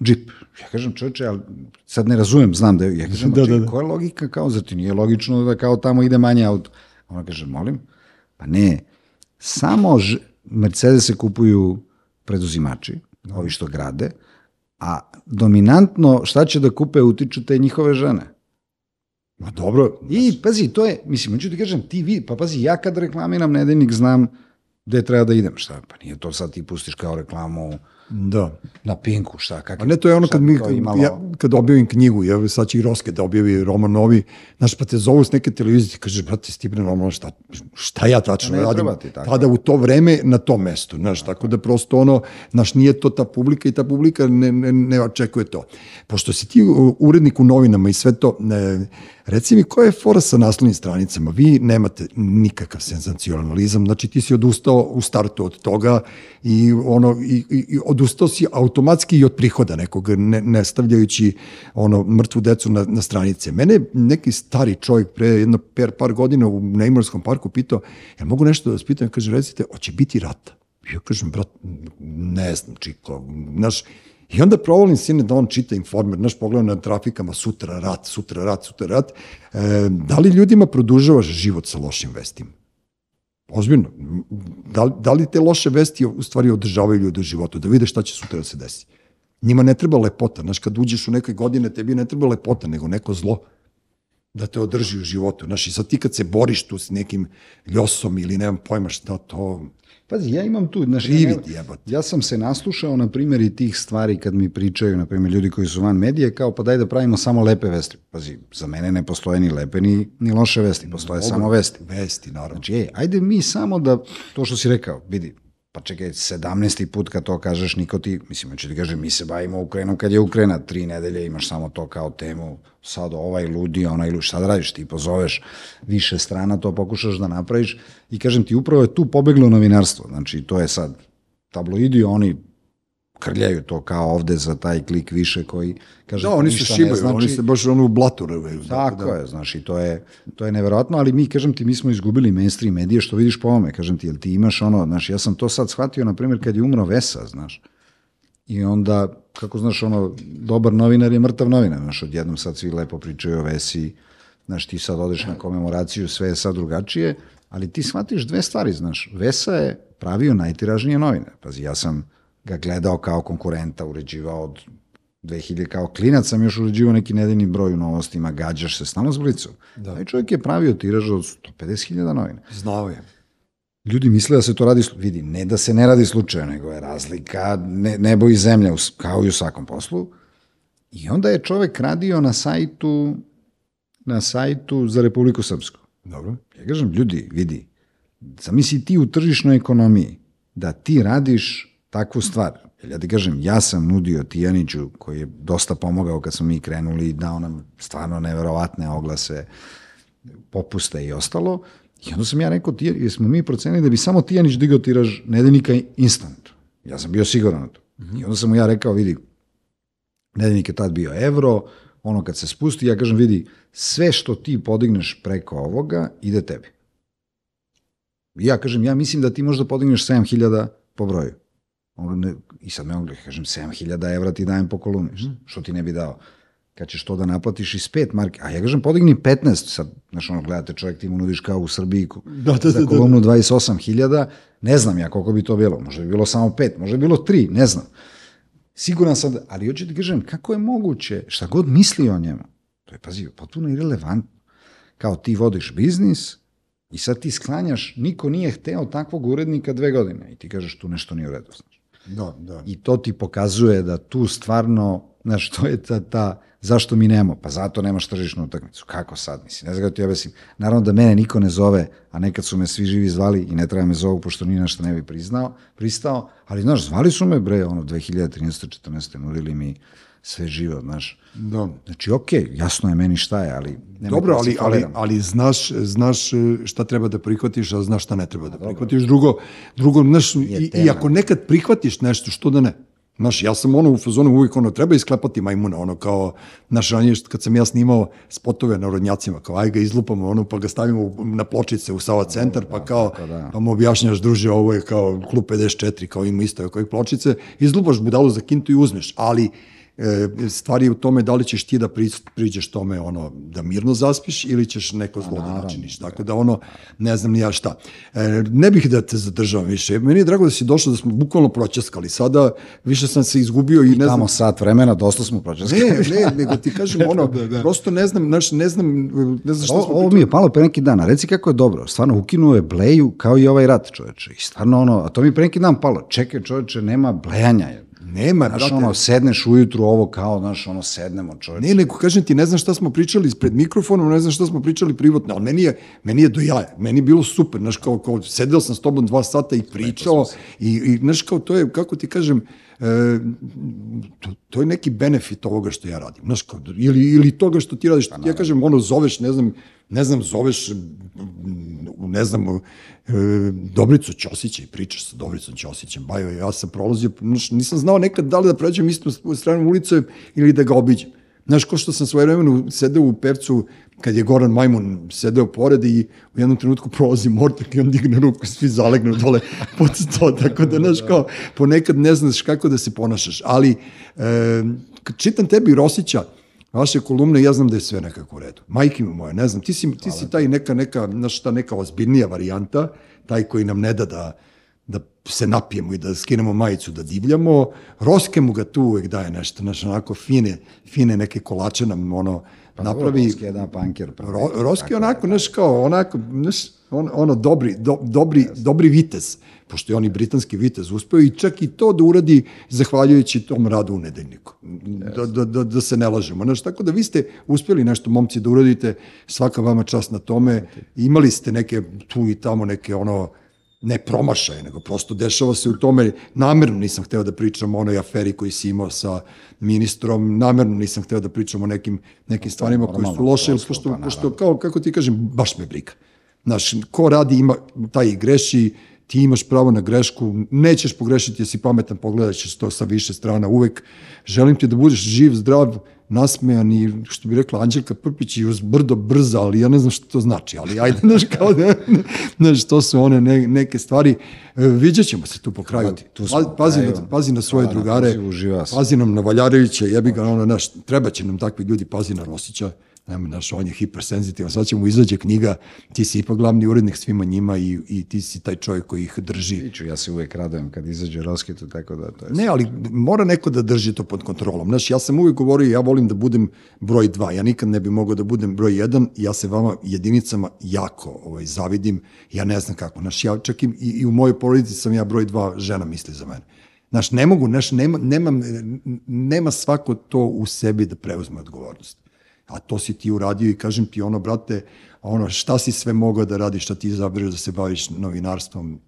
džip. Ja kažem čoveče, ali sad ne razumem, znam da je, ja kažem, Da, da, da, da. koja je logika kao, za ti nije logično da kao tamo ide manje auto. Ona kaže, molim? Pa ne, samo ž, Mercedese kupuju preduzimači, ovi što grade, a dominantno šta će da kupe utiču te njihove žene. Ma dobro, I pazi, to je, mislim, hoću ti kažem, ti vidi, pa pazi, ja kad reklamiram nedeljnik znam gde treba da idem, šta, pa nije to sad ti pustiš kao reklamu da. na Pinku, šta, kakav... A ne, to je ono šta kad, mi, imalo? ja, kad objavim knjigu, ja sad će i Roske da objavi roman novi, znaš, pa te zovu s neke televizije, ti kažeš, brate, Stipne normalno, šta, šta ja tačno Ne radim? ti tako. Tada u to vreme, na tom mestu, znaš, tako da prosto ono, znaš, nije to ta publika i ta publika ne, ne, ne očekuje to. Pošto si ti urednik u novinama i sve to, ne, reci mi, koja je fora sa naslovnim stranicama? Vi nemate nikakav senzacionalizam, znači ti si odustao u startu od toga i ono i, i, i odustao si automatski i od prihoda nekog ne, ne stavljajući ono mrtvu decu na, na stranice. Mene neki stari čovjek pre jedno per par godina u Neymorskom parku pitao, ja mogu nešto da vas pitam, kaže recite, hoće biti rata? Ja kažem, brat, ne znam, čiko, znaš, I onda provolim sine da on čita informer, znaš, pogledam na trafikama, sutra rat, sutra rat, sutra rat. E, da li ljudima produžavaš život sa lošim vestima? Ozbiljno. Da, da li te loše vesti u stvari održavaju ljude u životu, da vide šta će sutra da se desi? Njima ne treba lepota, znaš, kad uđeš u neke godine, tebi ne treba lepota, nego neko zlo da te održi u životu. Znaš, i sad ti kad se boriš tu s nekim ljosom ili nemam pojma šta to... Pazi, ja imam tu, znaš, ja, ja sam se naslušao, na primjer, i tih stvari kad mi pričaju, na primjer, ljudi koji su van medije, kao pa daj da pravimo samo lepe vesti. Pazi, za mene ne postoje ni lepe ni, ni loše vesti, postoje samo vesti. Vesti, naravno. Znači, ej, ajde mi samo da, to što si rekao, vidi, pa čekaj, 17. put kad to kažeš, niko ti, mislim, hoću ti kažem, mi se bavimo Ukrenom kad je Ukrena, tri nedelje imaš samo to kao temu, sad ovaj ludi, onaj ludi, šta da radiš, ti pozoveš više strana, to pokušaš da napraviš. I kažem ti, upravo je tu pobeglo novinarstvo, znači to je sad tabloidi, oni krljaju to kao ovde za taj klik više koji kaže Da, oni se šibaju, znači. oni se baš ono u blatu rvaju. Tako da. je, znaš, i to je, to je neverovatno, ali mi, kažem ti, mi smo izgubili mainstream medije, što vidiš po ovome, kažem ti, jel ti imaš ono, znaš, ja sam to sad shvatio, na primjer, kad je umro Vesa, znaš, i onda, kako znaš, ono, dobar novinar je mrtav novinar, znaš, odjednom sad svi lepo pričaju o Vesi, znaš, ti sad odeš na komemoraciju, sve je sad drugačije, ali ti shvatiš dve stvari, znaš, Vesa je pravio najtiražnije novine, pazi, ja sam ga gledao kao konkurenta, uređivao od 2000, kao klinac sam još uređivao neki nedeljni broj u novostima, gađaš se stalno s blicom. Da. Taj čovjek je pravio tiraž od 150.000 novina. Znao je. Ljudi misle da se to radi, vidi, ne da se ne radi slučajno, nego je razlika ne, nebo i zemlja, kao i u svakom poslu. I onda je čovek radio na sajtu, na sajtu za Republiku Srpsku. Dobro. Ja kažem, ljudi, vidi, zamisli ti u tržišnoj ekonomiji da ti radiš takvu stvar. Jer ja ti kažem, ja sam nudio Tijaniću, koji je dosta pomogao kad smo mi krenuli, dao nam stvarno neverovatne oglase, popuste i ostalo. I onda sam ja rekao, jer smo mi procenili da bi samo Tijanić digao tiraž nedeljnika instant. Ja sam bio siguran na to. I onda sam mu ja rekao, vidi, nedeljnik je tad bio evro, ono kad se spusti, ja kažem, vidi, sve što ti podigneš preko ovoga, ide tebi. I ja kažem, ja mislim da ti možda podigneš 7000 po broju. Ne, I sad me on gleda, kažem, 7000 evra ti dajem po kolumni. Mm. Što ti ne bi dao? Kad ćeš to da naplatiš iz pet marke, a ja kažem, podigni 15, sad, znaš, ono, gledate, čovjek ti mu nudiš kao u Srbiji Da, da, za da, da. kolumnu 28.000, ne znam ja koliko bi to bilo, možda bi bilo samo pet, možda bi bilo tri, ne znam. Siguran sam, da, ali hoću ti kažem, kako je moguće, šta god misli o njemu, to je, pazi, potpuno irelevantno. Kao ti vodiš biznis i sad ti sklanjaš, niko nije hteo takvog urednika dve godine i ti kažeš tu nešto nije u redu. Znaš. Da, da. I to ti pokazuje da tu stvarno, znaš, to je ta, ta zašto mi nemamo? Pa zato nemaš tržišnu utakmicu. Kako sad? Mislim, ne znam kako ti objasnim. Naravno da mene niko ne zove, a nekad su me svi živi zvali i ne treba me zovu, pošto ni na što ne bi priznao, pristao, ali znaš, zvali su me, bre, ono, 2013. 14. nudili mi sve živo, znaš. da. Znači, okej, jasno je meni šta je, ali... Dobro, da ali, ali, ali znaš, znaš e, šta treba da prihvatiš, a znaš šta ne treba da prihvatiš. Drugo, drugo znaš, i, i ako nekad prihvatiš nešto, što da ne? Znaš, ja sam ono u fazonu uvijek ono, treba isklepati majmuna, ono kao, znaš, ranije kad sam ja snimao spotove na rodnjacima, kao aj ga izlupamo, ono, pa ga stavimo na pločice u Sava centar, pa kao, da. pa mu objašnjaš, druže, ovo je kao klub 54, kao ima isto kao i pločice, izlupaš budalu za kintu i uzmeš, ali stvar je u tome da li ćeš ti da pri, priđeš tome ono da mirno zaspiš ili ćeš neko zlo da načiniš. Tako da ono, ne znam ni ja šta. E, ne bih da te zadržavam više. Meni je drago da si došao da smo bukvalno proćaskali. Sada više sam se izgubio i ne znam... Tamo sat vremena, dosta smo pročaskali. Ne, ne, nego ti kažem ono, prosto ne znam, znaš, ne znam, ne znam šta O, smo ovo mi je palo pre neki dan, reci kako je dobro. Stvarno, ukinuo je bleju kao i ovaj rat, čoveče. I stvarno ono, a to mi pre neki dan palo. Čekaj, čoveče, nema blejanja. Je. Nema, Znaš, brate. ono, sedneš ujutru ovo kao, znaš, ono, sednemo, čoveče. Ne, nego kažem ti, ne znam šta smo pričali pred mikrofonom, ne znam šta smo pričali privatno, ali meni je, meni je do jaja, meni je bilo super, znaš, kao, kao sedeo sam s tobom dva sata i pričao, i, i znaš, kao, to je, kako ti kažem, e, to, to je neki benefit ovoga što ja radim, znaš, kao, ili, ili toga što ti radiš, ja kažem, ono, zoveš, ne znam, ne znam, zoveš, ne znam, e, Dobricu Ćosića i pričaš sa Dobricom Ćosićem, bajo, ja sam prolazio, znaš, nisam znao nekad da li da pređem istom stranom ulice ili da ga obiđem. Znaš, ko što sam svoje vremenu sedeo u pevcu kad je Goran Majmun sedeo pored i u jednom trenutku prolazi Mortak i on digne ruku, svi zalegnu dole pod sto, tako da, znaš, kao, ponekad ne znaš kako da se ponašaš, ali e, kad čitam tebi Rosića, vaše kolumne, ja znam da je sve nekako u redu. Majke mi moje, ne znam, ti si, ti si taj neka, neka, znaš šta, neka ozbiljnija varijanta, taj koji nam ne da da, da se napijemo i da skinemo majicu, da divljamo. Roske mu ga tu uvek daje nešto, znaš, onako fine, fine neke kolače nam ono napravi. Roski je da panker. pravi. Ro, Roski je onako, znaš, kao, onako, znaš, on, ono, dobri, do, dobri, dobri vitez, pošto je on i britanski vitez uspeo i čak i to da uradi zahvaljujući tom radu u nedeljniku. Da, da, da, da se ne lažemo. Znaš, tako da vi ste uspjeli nešto, momci, da uradite, svaka vama čast na tome, imali ste neke tu i tamo neke ono, ne promašaje, nego prosto dešava se u tome, namerno nisam hteo da pričam o onoj aferi koji si imao sa ministrom, namerno nisam hteo da pričam o nekim, nekim stvarima koje su loše, prosto, pošto, pa pošto kao, kako ti kažem, baš me briga. Znaš, ko radi, ima, taj i greši, ti imaš pravo na grešku, nećeš pogrešiti, jesi pametan, pogledat ćeš to sa više strana uvek. Želim ti da budeš živ, zdrav, nasmejan i, što bi rekla Anđelka Prpić, i uz brdo brza, ali ja ne znam što to znači, ali ajde, znaš, kao da, znaš, to su one ne, neke stvari. E, viđat ćemo se tu po kraju. tu smo Pa- pazi, na, pazi na svoje Da, drugare, pazi nam na Valjarevića, jebi ga, ono, naš, treba će nam takvi ljudi, pazi na Rosića, nema, naš, on je hipersenzitivan, sad će mu izađe knjiga, ti si ipak glavni urednik svima njima i, i ti si taj čovjek koji ih drži. Priču, ja se uvek radujem kad izađe Roskitu, tako da to je... Ne, ali mora neko da drži to pod kontrolom. Znaš, ja sam uvijek govorio, ja volim da budem broj dva, ja nikad ne bi mogao da budem broj jedan, ja se vama jedinicama jako ovaj, zavidim, ja ne znam kako. Znaš, ja čak i, i u mojoj porodici sam ja broj dva, žena misli za mene. Znaš, ne mogu, znaš, nema, nema, nema svako to u sebi da preuzme odgovornost. A to si ti uradio i kažem ti ono, brate, ono, šta si sve mogao da radiš, šta ti izabereš da se baviš novinarstvom,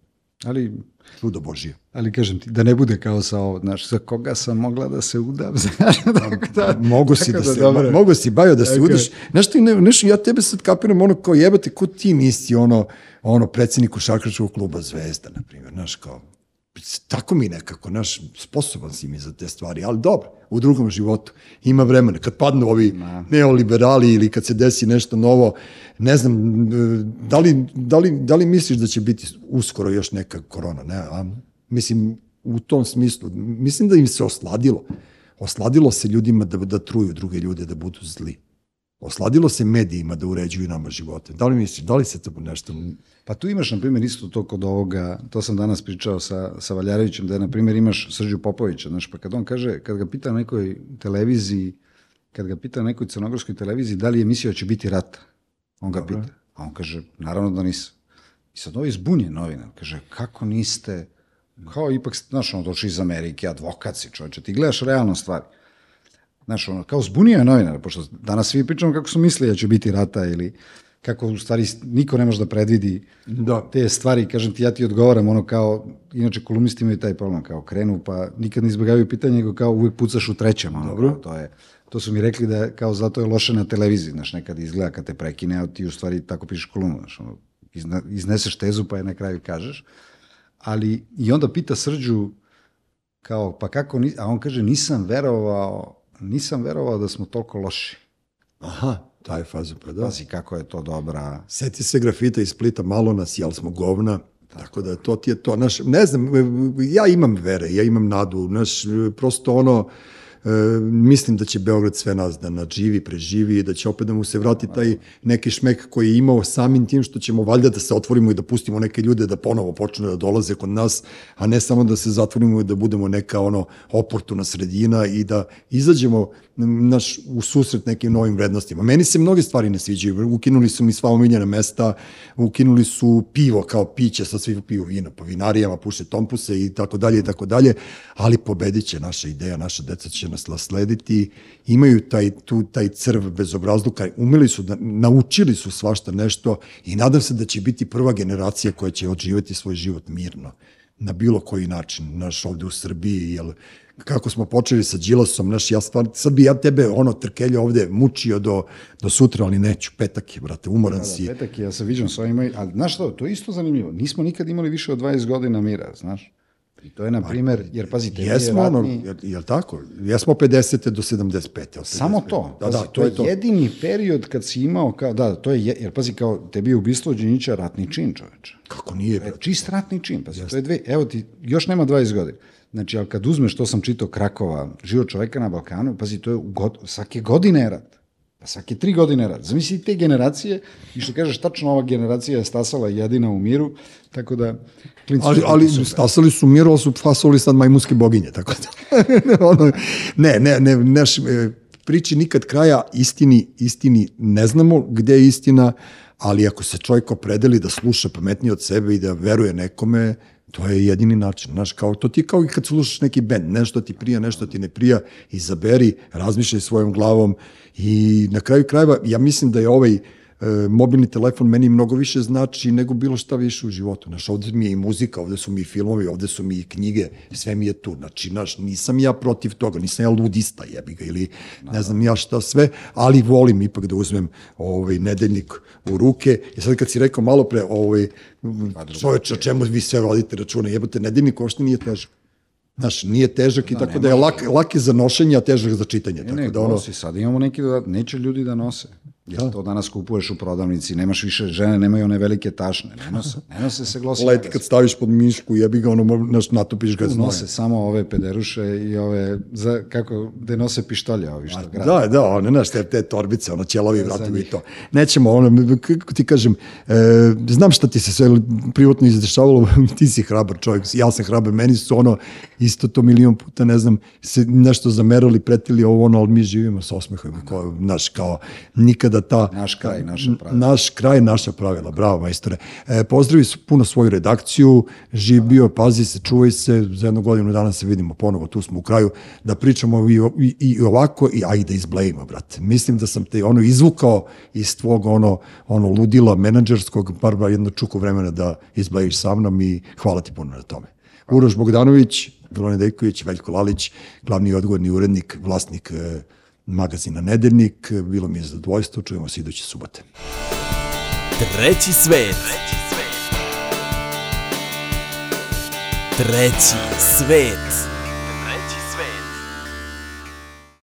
Ali, Čudo Božije. ali kažem ti, da ne bude kao sa ovo, znaš, za koga sam mogla da se udam, znaš, tako da, Mogu si tako da, se, dobro. mo- mogu si bajo da se Tako udaš. Znaš ti, ne, nešto, ja tebe sad kapiram ono kao jebate, ko ti nisi ono, ono predsjednik košarkaškog kluba Zvezda, na primjer, znaš, kao, tako mi nekako, znaš, sposoban si mi za te stvari, ali dobro, u drugom životu ima vremena. Kad padnu ovi neoliberali ili kad se desi nešto novo, ne znam, da li, da li, da li misliš da će biti uskoro još neka korona, ne, a, mislim, u tom smislu, mislim da im se osladilo. Osladilo se ljudima da, da truju druge ljude, da budu zli. Osladilo se medijima da uređuju nama živote. Da li misliš, da li se to nešto... Pa tu imaš, na primjer, isto to kod ovoga, to sam danas pričao sa, sa Valjarevićem, da, na primjer, imaš Srđu Popovića, znaš, pa kad on kaže, kad ga pita na nekoj televiziji, kad ga pita na nekoj crnogorskoj televiziji, da li je mislio da će biti rat, on ga pita. A on kaže, naravno da nisam. I sad ovaj zbunjen novinar, kaže, kako niste, kao ipak, znaš, ono, došli iz Amerike, advokat si čovječe, ti gledaš realno stvari. Znaš, ono, kao zbunio je novinar, pošto danas svi pričamo kako su mislili da će biti rata ili kako u stvari niko ne može da predvidi Da. te stvari, kažem ti, ja ti odgovaram ono kao, inače kolumnisti imaju taj problem, kao krenu, pa nikad ne izbjegavaju pitanje, nego kao uvijek pucaš u trećem, ono, Dobro. to je, to su mi rekli da kao zato je loše na televiziji, znaš, nekad izgleda kad te prekine, a ti u stvari tako pišeš kolumnu, znaš, ono, izne, izneseš tezu pa je na kraju kažeš, ali i onda pita Srđu, kao, pa kako, ni, a on kaže, nisam verovao, nisam verovao da smo toliko loši. Aha, taj faza, pa da. Pazi kako je to dobra, Seti se grafita iz Splita, malo nas, jel smo govna, tako da to ti je to. Naš, ne znam, ja imam vere, ja imam nadu, naš, prosto ono, e, mislim da će Beograd sve nas da nadživi, preživi da će opet da mu se vrati taj neki šmek koji je imao samim tim što ćemo valjda da se otvorimo i da pustimo neke ljude da ponovo počnu da dolaze kod nas, a ne samo da se zatvorimo i da budemo neka ono oportuna sredina i da izađemo naš, u susret nekim novim vrednostima. Meni se mnoge stvari ne sviđaju. Ukinuli su mi sva omiljena mesta, ukinuli su pivo kao piće, sad svi piju vino po vinarijama, puše tompuse i tako dalje i tako dalje, ali pobedit će naša ideja, naša deca će nas naslediti, imaju taj, tu, taj crv bezobrazluka, umeli su, da, naučili su svašta nešto i nadam se da će biti prva generacija koja će odživeti svoj život mirno na bilo koji način, naš ovde u Srbiji, jel, kako smo počeli sa Đilasom, naš, ja stvar, sad bi ja tebe, ono, trkelja ovde mučio do, do sutra, ali neću, petak je, brate, umoran si. Da, petak je, ja se viđam s ovima, ali znaš što, to je isto zanimljivo. Nismo nikad imali više od 20 godina mira, znaš. I to je, na primer, jer pazi, tebi je Jesmo ono, jel, jel tako? Jesmo 50. do 75. od Samo 55. to. Da, Pazi, da, to, je, jedini period kad si imao, kao, da, to je, je- jer pazi, kao, tebi je ubistvo Đinića ratni čin, čoveče. Kako nije, E, brate? čist ratni čin, pazi, to je dve, evo ti, još nema 20 godina. Znači, ali kad uzmeš, to sam čitao Krakova, život čoveka na Balkanu, pazi, to je god, svake godine je rat. Pa svake tri godine je rat. Zamisli te generacije, i što kažeš, tačno ova generacija je stasala jedina u miru, tako da... klinci Ali, su ali super. stasali su miro, ali su fasovali sad majmunske boginje, tako da. ono, ne, ne, ne, naš, e, priči nikad kraja, istini, istini ne znamo gde je istina, ali ako se čovjek opredeli da sluša pametnije od sebe i da veruje nekome, to je jedini način. Znaš, kao, to ti kao i kad slušaš neki bend, nešto ti prija, nešto ti ne prija, izaberi, razmišljaj svojom glavom i na kraju krajeva, ja mislim da je ovaj e, mobilni telefon meni mnogo više znači nego bilo šta više u životu. Znaš, ovde mi je i muzika, ovde su mi i filmovi, ovde su mi i knjige, sve mi je tu. Znači, znaš, nisam ja protiv toga, nisam ja ludista jebi ga ili ne znam ja šta sve, ali volim ipak da uzmem ovaj nedeljnik u ruke. I sad kad si rekao malo pre, ovaj, čoveče, o čemu vi sve vodite računa, jebote, nedeljnik uopšte nije težak. Znaš, nije težak i tako da je lak, lak je za nošenje, a težak za čitanje. Ne, tako ne, da ono, nosi, sad imamo neki dodat, neće ljudi da nose. Jer to danas kupuješ u prodavnici, nemaš više, žene nemaju one velike tašne, ne nose, ne nose se glosi. leti kad staviš pod mišku, jebi ga, ono, znaš, natopiš ga znojem. Nose samo ove pederuše i ove, za, kako, da nose pištolje ovi što grade. Da, da, one, znaš, te, te torbice, ono, ćelovi vratovi i to. Nećemo, ono, kako ti kažem, e, znam šta ti se sve privatno izdešavalo, ti si hrabar čovjek, ja sam hrabar, meni su ono, isto to milion puta, ne znam, se nešto zamerali, pretili ovo ono, ali mi živimo sa osmehom, kao, naš, kao, nikada ta... Naš kraj, naša pravila. Naš kraj, naša pravila, bravo majstore. E, pozdravi su puno svoju redakciju, živ bio, pazi se, čuvaj se, za jednu godinu dana se vidimo ponovo, tu smo u kraju, da pričamo i, i, i ovako, i ajde izblejimo, brate. Mislim da sam te ono izvukao iz tvog ono, ono ludila menadžerskog, bar bar jedno čuko vremena da izblejiš sa mnom i hvala ti puno na tome. Uroš Bogdanović, Vilone Dejković, Veljko Lalić, glavni odgovorni urednik, vlasnik e, magazina Nedeljnik. Bilo mi je zadovoljstvo, čujemo se iduće subote. Treći svet. Treći svet.